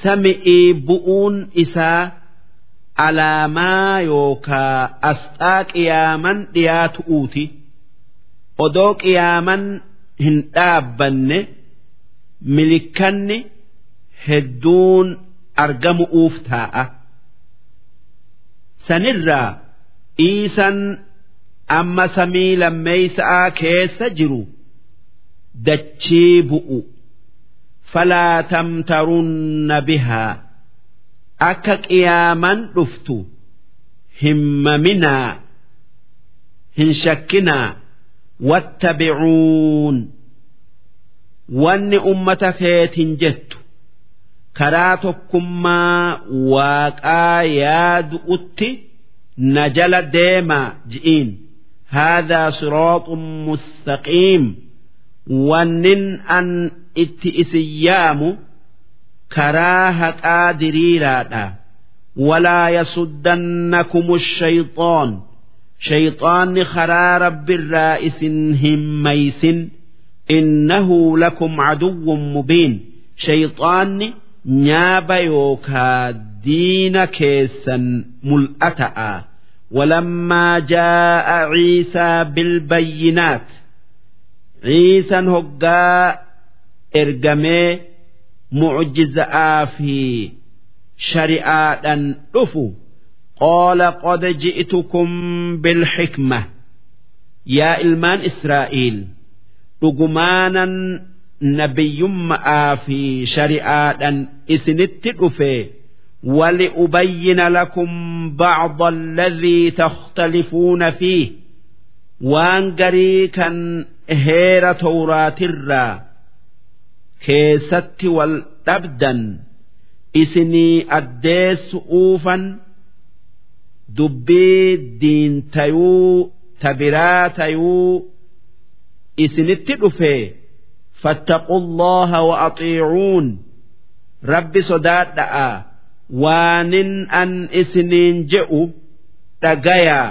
سمئي بؤون إسا على ما يوكا أستاك يامن ديات أوتي ودوك يامن hin dhaabbanne milikanni hedduun argamu'uuf taa'a. Sanirraa iisan amma samii lammeeysaa keessa jiru dachii bu'u. falaa tamtarunna bihaa akka qiyaaman dhuftu hin maminaa hin shakkinaa wattabicuun wanni ummata keetin jettu karaa tokkummaa waaqaa yaadu'utti na jala deemaa ji'iin هذا صراط مستقيم wannin an itti isin yaamu karaa haqaa diriiraadha. Walaa yasuddannakum shayxoon shayxaanni karaa rabbiirraa isin hin maysin. Innahu lakum caduwwun mubiin. Shayxaanni nyaaba yookaa diina keessan mul'ata'a walammaa jaa'a ciisaa bilbayyinaat ciisan hoggaa ergamee mucjiza'aa fi shari'aadhan dhufu qaala qad ji'tukum bilxikma yaa ilmaan israa'iil dhugumaanan nabiyyumma'aa fi shari'aadhan isinitti dhufe ولأبين لكم بعض الذي تختلفون فيه waan garii kan heera tawraatirraa keessatti wal dhabdan isinii addeessu uufan dubbii diintayuu tabiraa tayuu isinitti dhufee fattaqullaha wa axiicuun rabbi sodaadha'a waanin an isiniin je'u dhagayaa.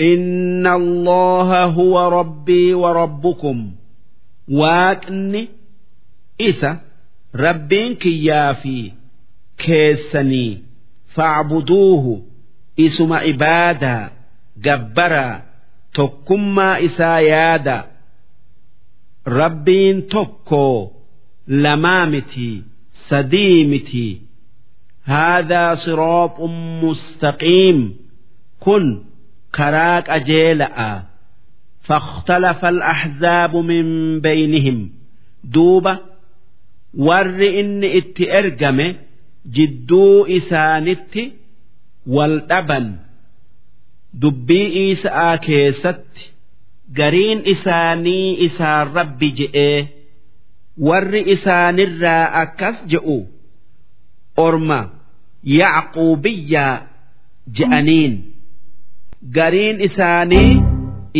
إن الله هو ربي وربكم واكني إسا ربين كيافي كيسني فاعبدوه اسم عبادة جبرا تكما إسا يادا ربين تكو لمامتي سديمتي هذا صراط مستقيم كن karaa qajeela'a fakhtalafa al-ahzaabu min baynihim duuba warri inni itti ergame jidduu isaanitti wal dhaban dubbii Iisaa keessatti gariin isaanii isaan rabbi je'ee warri isaanirraa akkas je'u orma yacquubiyyaa je'aniin. Gariin isaanii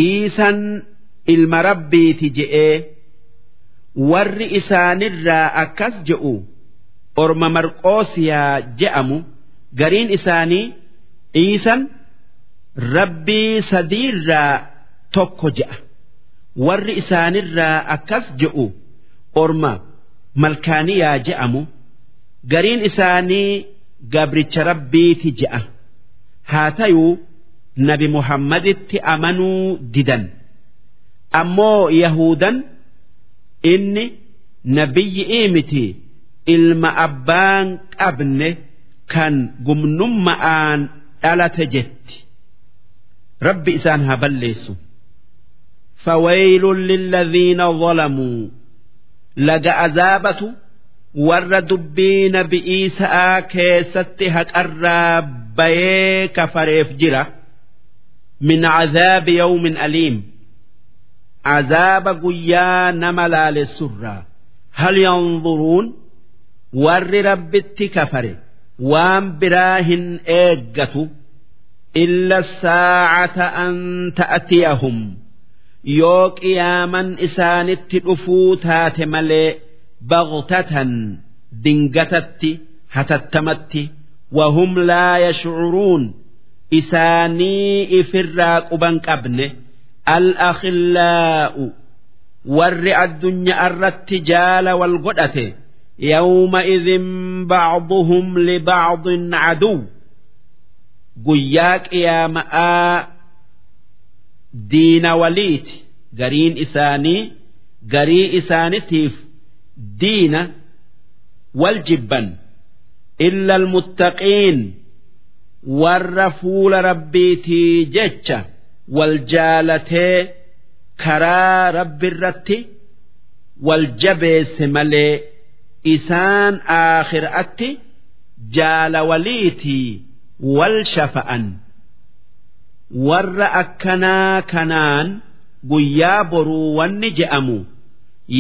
iisan ilma rabbiiti je'ee warri isaanirraa akkas je'u orma marqoosiyaa je'amu gariin isaanii iisan rabbii sadiirraa tokko je'a. Warri isaanirraa akkas je'u orma malkaaniyaa je'amu gariin isaanii gabricha rabbiiti je'a. Haa tayuu nabi muhammaditti amanuu didan. Ammoo yahudan inni nabiyyi miti ilma abbaan qabne kan gumnumma'aan dhalate jetti. Rabbi isaan haa balleessu. Fawaylun lilladhiina zalamuu. Laga azaabatu warra dubbii nabi'ii sa'aa keessatti haqarraa bayee kafareef jira. min cazaabi yawmin aliim azaaba guyyaa nama laalessurraa hal yanzuruun warri rabbitti kafare waan biraa hin eeggatu illa saacata an ta'atiyahum yoo qiyaaman isaanitti dhufuu taate malee baqtatan dingatatti hatattamatti wahum laa yashcuruun isaanii ifirraa quban qabne al-akhillaa'u warri addunyaa irratti jaala wal godhate. Yawma idin bacduhum libacdin caduw guyyaa qiyaama'aa diina waliiti. Gariin isaanii garii isaanitiif diina wal jibban. Illa almuttaqiin warra fuula rabbiitii jecha wal jaalatee karaa rabbi irratti wal jabeesse malee isaan aakhiraatti jaalawaliitii wal shafa'an. Warra akkanaa kanaan guyyaa boruu wanni je'amu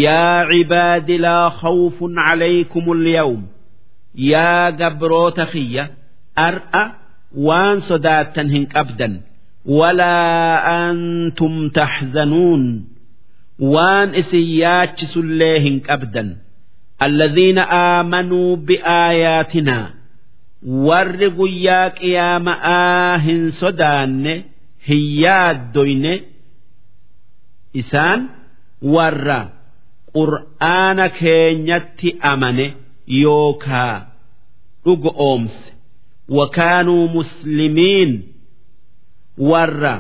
yaa cibaadi laa khawfun calaykum ulyawm yaa gabroota kiyya ar'a waan sodaattan hin qabdan. Walaa antum tahzanuun. Waan isin yaachisullee hin qabdan. Alladhiina aamanuu bi'aayaatinaa warri guyyaa qiyaama'aa hin sodaanne hin yaaddoyne isaan warra qur'aana keenyatti amane yookaa dhuga oomse. Wakaanuu muslimiin. Warra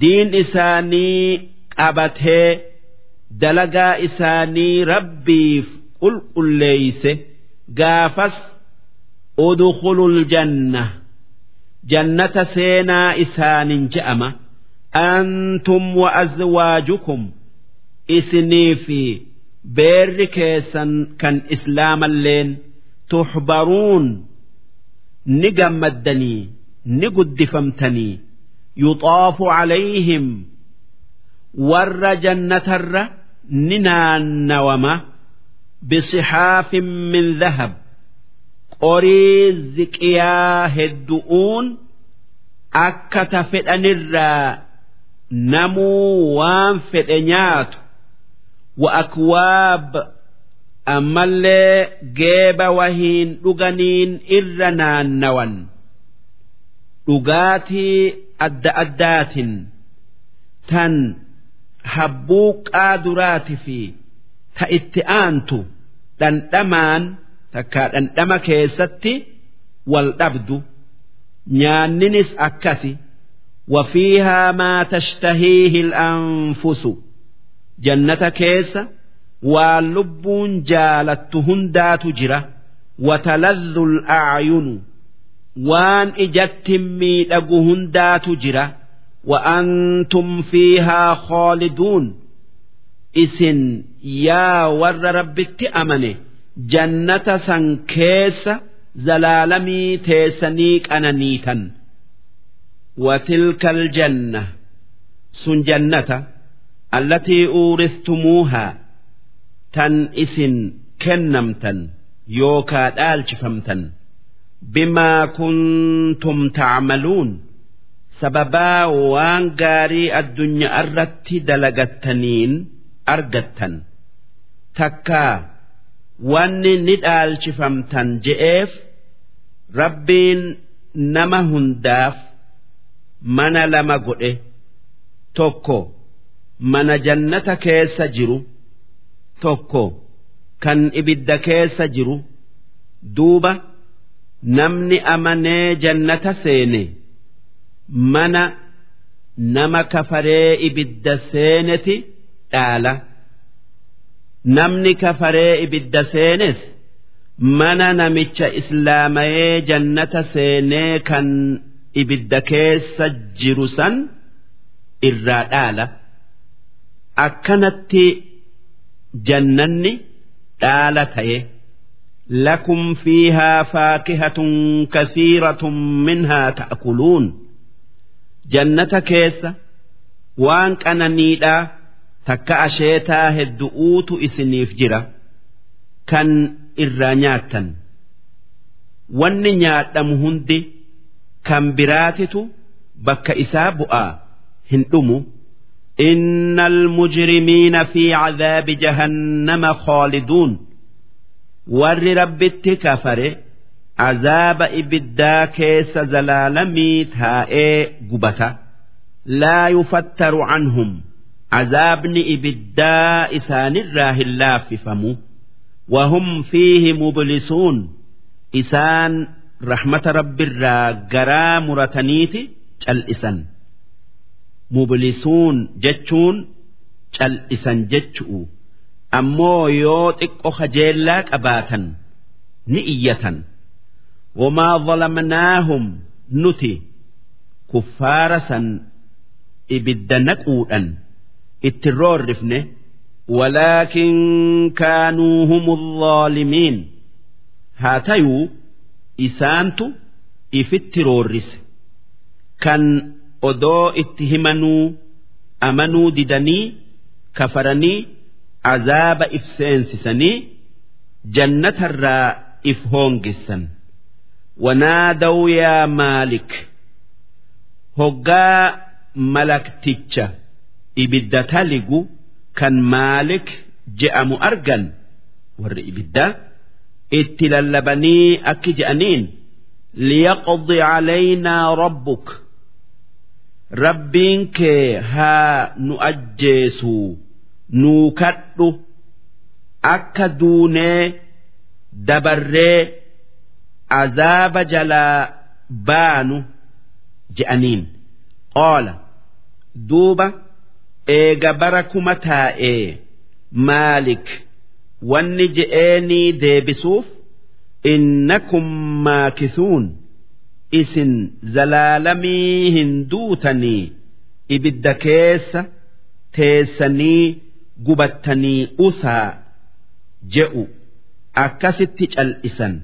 diin isaanii qabatee dalagaa isaanii rabbiif qulqulleeyse gaafas udkhulul janna. Jannata seenaa isaanin je'ama. Antum wa azwaajukum. Isinii fi beerri keessan kan islaamalleen tuxbaruun ni gammaddanii ni guddifamtanii yuxaafu calayhim warra jannatarra ni naannawama bisixaafin min dhahab qorii ziqiyaa heddu'uun akka ta fedhanirraa namuu waan fedhe nyaatu ammallee geeba wahiin dhuganiin irra naannawan. Dhugaatii adda addaatiin tan habbuu qaaduraatii fi ta itti aantu dhandhamaan takkaa dhandhama keessatti wal dhabdu. Nyaanninis akkasi. Wafiihaa maa tashtahiihi al-anfusu jannata keessa. waan lubbuun jaalattu hundaatu jira. Wataladhu l'acyunu waan ijattin miidhagu hundaatu jira. Wa'antum fiihaa khooliduun isin yaa warra rabbitti amane jannata san keessa zalaalamii teessanii qananiitan watilka aljanna sun jannata. Allatii uuristumuuhaa tan isin kennamtan yookaa dhaalchifamtan bimaa kuntum tacmaluun sababaa waan gaarii addunyaa irratti dalagattaniin argattan takkaa wanni ni dhaalchifamtan je'eef rabbiin nama hundaaf mana lama godhe tokko mana jannata keessa jiru. Tokko kan ibidda keessa jiru duuba namni amanee jannata seene mana nama kafaree ibidda seeneti dhaala. Namni kafaree ibidda seenes mana namicha islaamayee jannata seenee kan ibidda keessa jiru san irraa dhaala. Akkanatti jannanni dhaala ta'e lakum fiihaa faakihatun kasiiratun minhaa ta'kuluun. Jannata keessa waan qananiidhaa takka asheetaa heddu'uutu isiniif jira kan irraa nyaattan. Wanni nyaadhamu hundi kan biraatitu bakka isaa bu'aa hin dhumu إن المجرمين في عذاب جهنم خالدون ور رب كفر عذاب إبدا كيس زلالمي تائي قبتا لا يفتر عنهم عذابني إبدا إسان الراه اللاف فمو وهم فيه مبلسون إسان رحمة رب الرا قرا مرتنيتي الإسان mublisuun jechuun cal'isan jechu'u. Ammoo yoo xiqqo kajeellaa qabaatan ni iyyatan. Wamaa zalamnaahum nuti kuffaara san ibidda naquudhan itti roorrifne walaakin kaanuu humu aalimiin haa tayuu isaantu ifitti roorrise. Kan odoo itti himanuu amanuu didanii kafaranii azaaba if seensisanii jannatarraa if hoongissan wanaadaw yaa maalik hoggaa malakticha ibidda taligu kan maalik je'amu argan warri ibiddaa itti lallabanii akki je'aniin liyaqdi calaynaa rabbuk rabbiin kee haa nu ajjeesu nuu kadhu akka duunee dabarree azaaba jalaa baanu je'aniin. Qoola duuba eega bara kuma taa'ee maalik wanni je'eenii deebisuuf innakum maakisuun isin zalaalamii hin duutanii ibidda keessa teessanii gubattanii usaa je'u. Akkasitti cal'isan.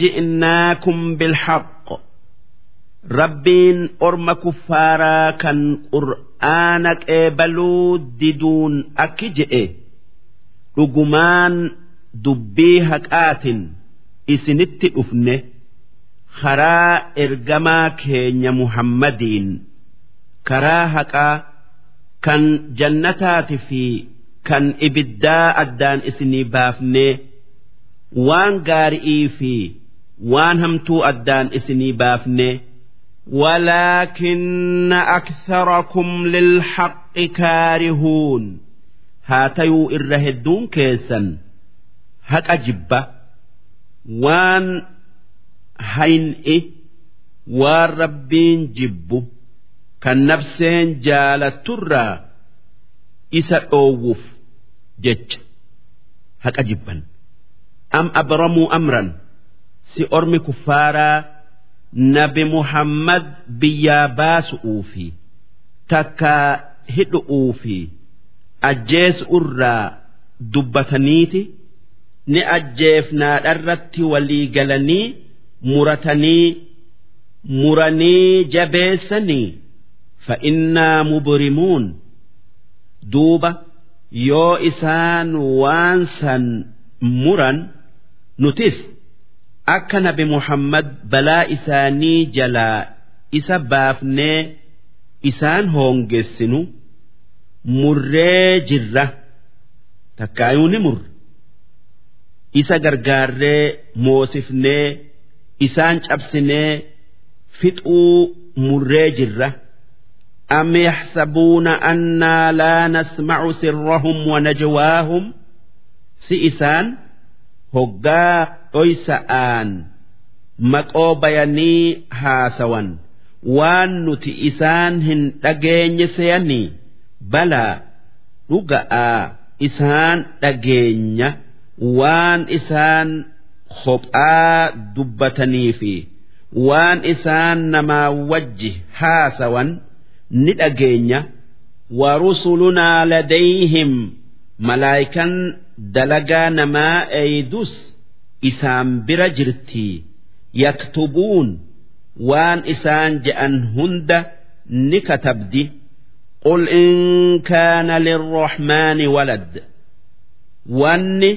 Ji'naakum bilhaq. Rabbiin orma kuffaaraa kan qur'aana qeebaluu diduun akki je'e. Dhugumaan dubbii haqaatin isinitti dhufne karaa ergamaa keenya muhammadiin karaa haqaa kan jannataati fi kan ibiddaa addaan isinii baafnee waan gaari'ii fi waan hamtuu addaan isinii baafnee ولكن أكثركم للحق كارهون هاتيو إرهدون كيسا هك أجبة وان hayn'i e, waan rabbiin jibbu kan nafseen jaalatturraa isa dhoowwuuf jecha haqa jibban. Am abramuu amran si ormi kuffaaraa nabi muhammad biyyaa baasu'uu fi takkaa hidhu'uu fi ajjeesu'u irraa dubbataniiti ni ajjeefnaadharratti walii galanii muratanii muranii jabeessanii fa'innaa mubrimuun duuba yoo isaan waan san muran nutis. Akka nabi muhammad balaa isaanii jalaa isa baafnee isaan hoongessinu murree jirra. Takkaayuu ni murre isa gargaarree moosifnee isaan cabsinee fixuu murree jirra أم يحسبون أنا لا نسمع سرهم ونجواهم سئسان هقا أيسآن maqoo bayanii haasawan waan nuti isaan hin dhageenye seeyanii balaa dhuga'aa isaan dhageenya waan isaan kophaa dubbatanii fi waan isaan namaa wajji haasawan ni dhageenya. Warusulunaa ladayhim malaayikan dalagaa namaa eeydus isaan bira jirtii. Yaktubuun waan isaan je'an hunda ni katabdi. Qul in kaana lirrahmaani walad wanni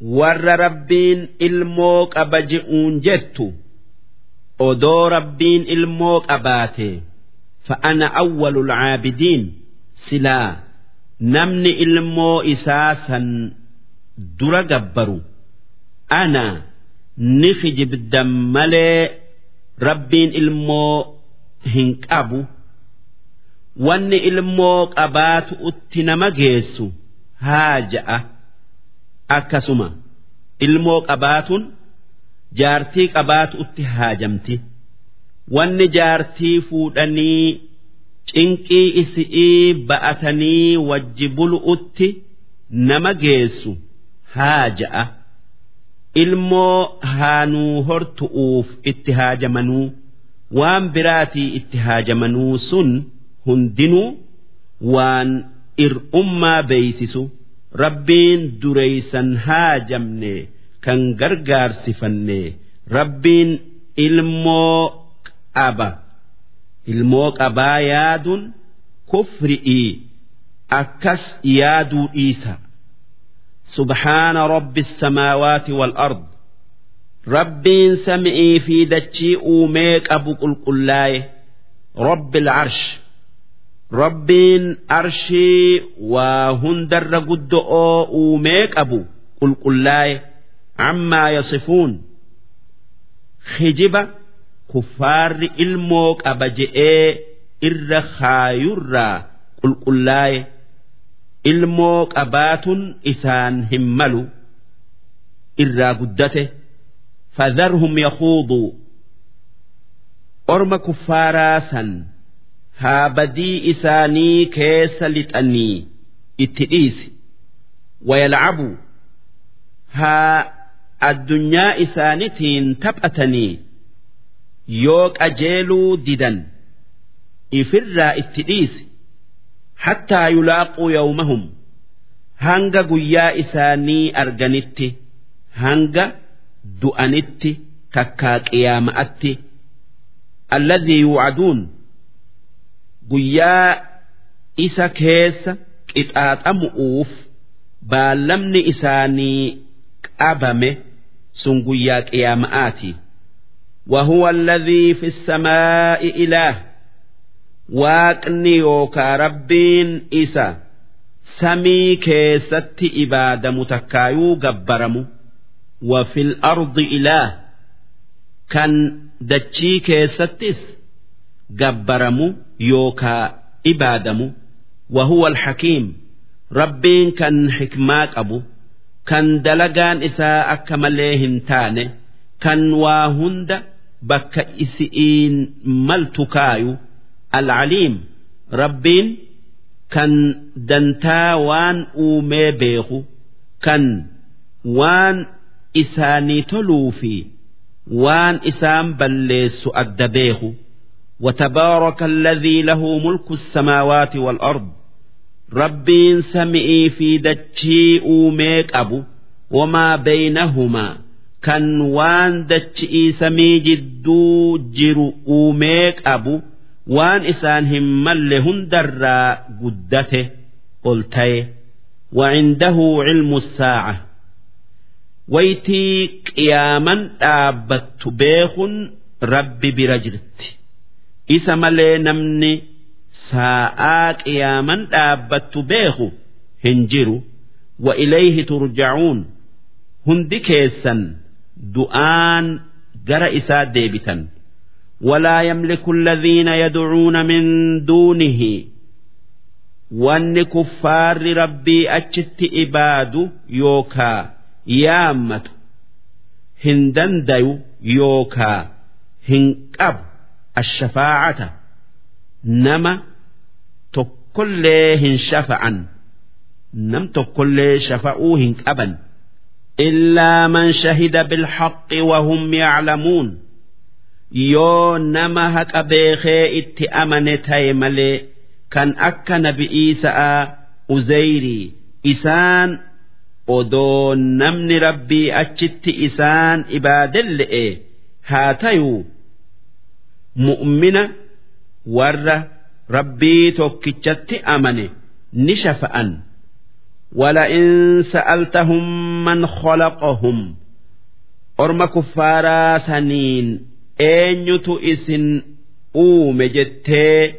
warra rabbiin ilmoo qaba je'uun jettu odoo rabbiin ilmoo qabaate fa'ana awwalul caabidiin silaa namni ilmoo isaa san dura gabbaru ana ni kijibdan malee rabbiin ilmoo hin qabu wanni ilmoo qabaatu utti nama geessu haa ja'a akkasuma ilmoo qabaatun jaartii qabaatu utti haajamti. Wanni jaartii fuudhanii cinqii isi'ii ba'atanii wajji bulu'utti nama geessu haa ja'a. ilmoo haanuu hortu'uuf itti haajamanuu waan biraatii itti haajamanuu sun hundinuu waan ir'ummaa beeysisu rabbiin dureysan haa jamne kan gargaarsifanne. Rabbiin ilmoo qaba. Ilmoo qabaa yaaduun kufri'i akkas yaaduu dhiisa. Subhaana rabbi samaawaati wal ard. Rabbiin sami'ii fi dachii uumee qabu qulqullaa'e rabbi al arsh. rabbiin arshii waa hundarra guddo'oo uumee qabu qulqullaa'e ammaa yasifuun. Hijiba kuffaarri ilmoo qaba je'ee irra haayurraa qulqullaa'e. Ilmoo qabaatun isaan hin malu irraa guddate. Fadharhum yahuuduu orma kuffaaraa san haa badii isaanii keessa lixanii itti dhiisi wayalcabu haa addunyaa isaanitiin taphatanii yoo qajeeluu didan ifirraa itti dhiisi hattaa yulaaquu yawmahum hanga guyyaa isaanii arganitti hanga du'anitti takkaa qiyaama'atti alladhii yuucaduun. قيا إسا كيس قطعات أمؤوف بالمن إساني أبمه سن قيا قيامآتي وهو الذي في السماء إله waaqni yookaa rabbiin isa samii keessatti ibaadamu takkaayuu gabbaramu wafil ardi ilaah kan dachii keessattis gabbaramu yookaa ibaadamu wahuwa alxakiim rabbiin kan xikmaa qabu kan dalagaan isaa akka malee hin taane kan waa hunda bakka isi'iin maltu kaayu alcaliim rabbiin kan dantaa waan uumee beeku kan waan isaanii toluu fi waan isaan balleessu adda beeku. وتبارك الذي له ملك السماوات والأرض ربين سمئي في دتشي أوميك أبو وما بينهما كان وان دتشي سمي جدو جرو أوميك أبو waan isaan hin malle hundarraa guddate ol ta'e وعنده علم الساعة ويتي قياما dhaabattu beekun rabbi bira jirti isa malee namni saa'aa qiyaaman dhaabbattu beeku hin jiru wa ilayhi turja'uun hundi keessan du'aan gara isaa deebitan ولا يملك الذين يدعون من دونه wanni kuffaarri rabbii achitti ibaadu yookaa yaammatu hin dandayu yookaa hin qabu ashafaacata nama tokkollee hin shafa'an nam tokkollee shafa'uu hin qaban illaa man shahida bilhaqqi wahum yaclamuun yoo nama haqa beekee itti amane ta'e malee kan akka nabi Iisa'a Uzeyrii isaan odoo namni rabbii achitti isaan ibaadelle'e haa tayuu mu'mina warra rabbii tokkichatti amane ni shafa'an ولئن سألتهم من خلقهم أرم كفارا سنين أين إسن أوم جتي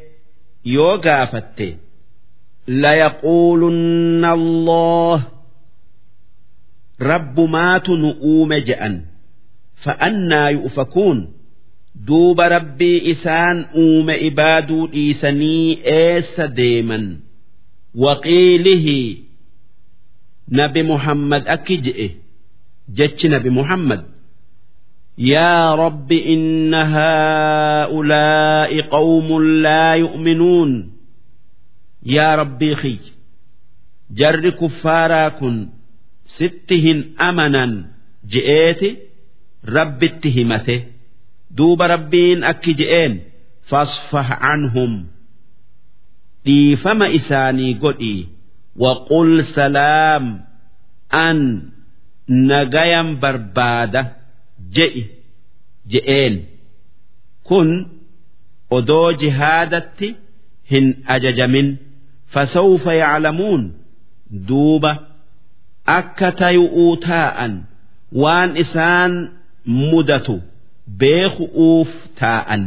yoo gaafatte layaquulunna Allah rabbumaatu nu uume je'an fa'annaa yu'fakuun duuba rabbii isaan uume ibaaduu dhiisanii eessa deeman? Waqiilihii nabi muhammad akki je'e jechi nabi muhammad yaa rabbi inna haa'ulaa'i qawmun laa yu'minuun. Yaa rabbii khiyya jarri kuffaaraa kun sitti hin amanan je'eeti? Rabbitti himate. duuba rabbiin akki je'een fasfah anhum. Dhiifama isaanii godhi waqul salaam an nagayan barbaada je'i je'een. Kun odoo jihaadatti hin ajajamin. Fasawfa yaclamuun duuba akka tayu'uu taa'an waan isaan mudatu. Beeku'uuf taa'an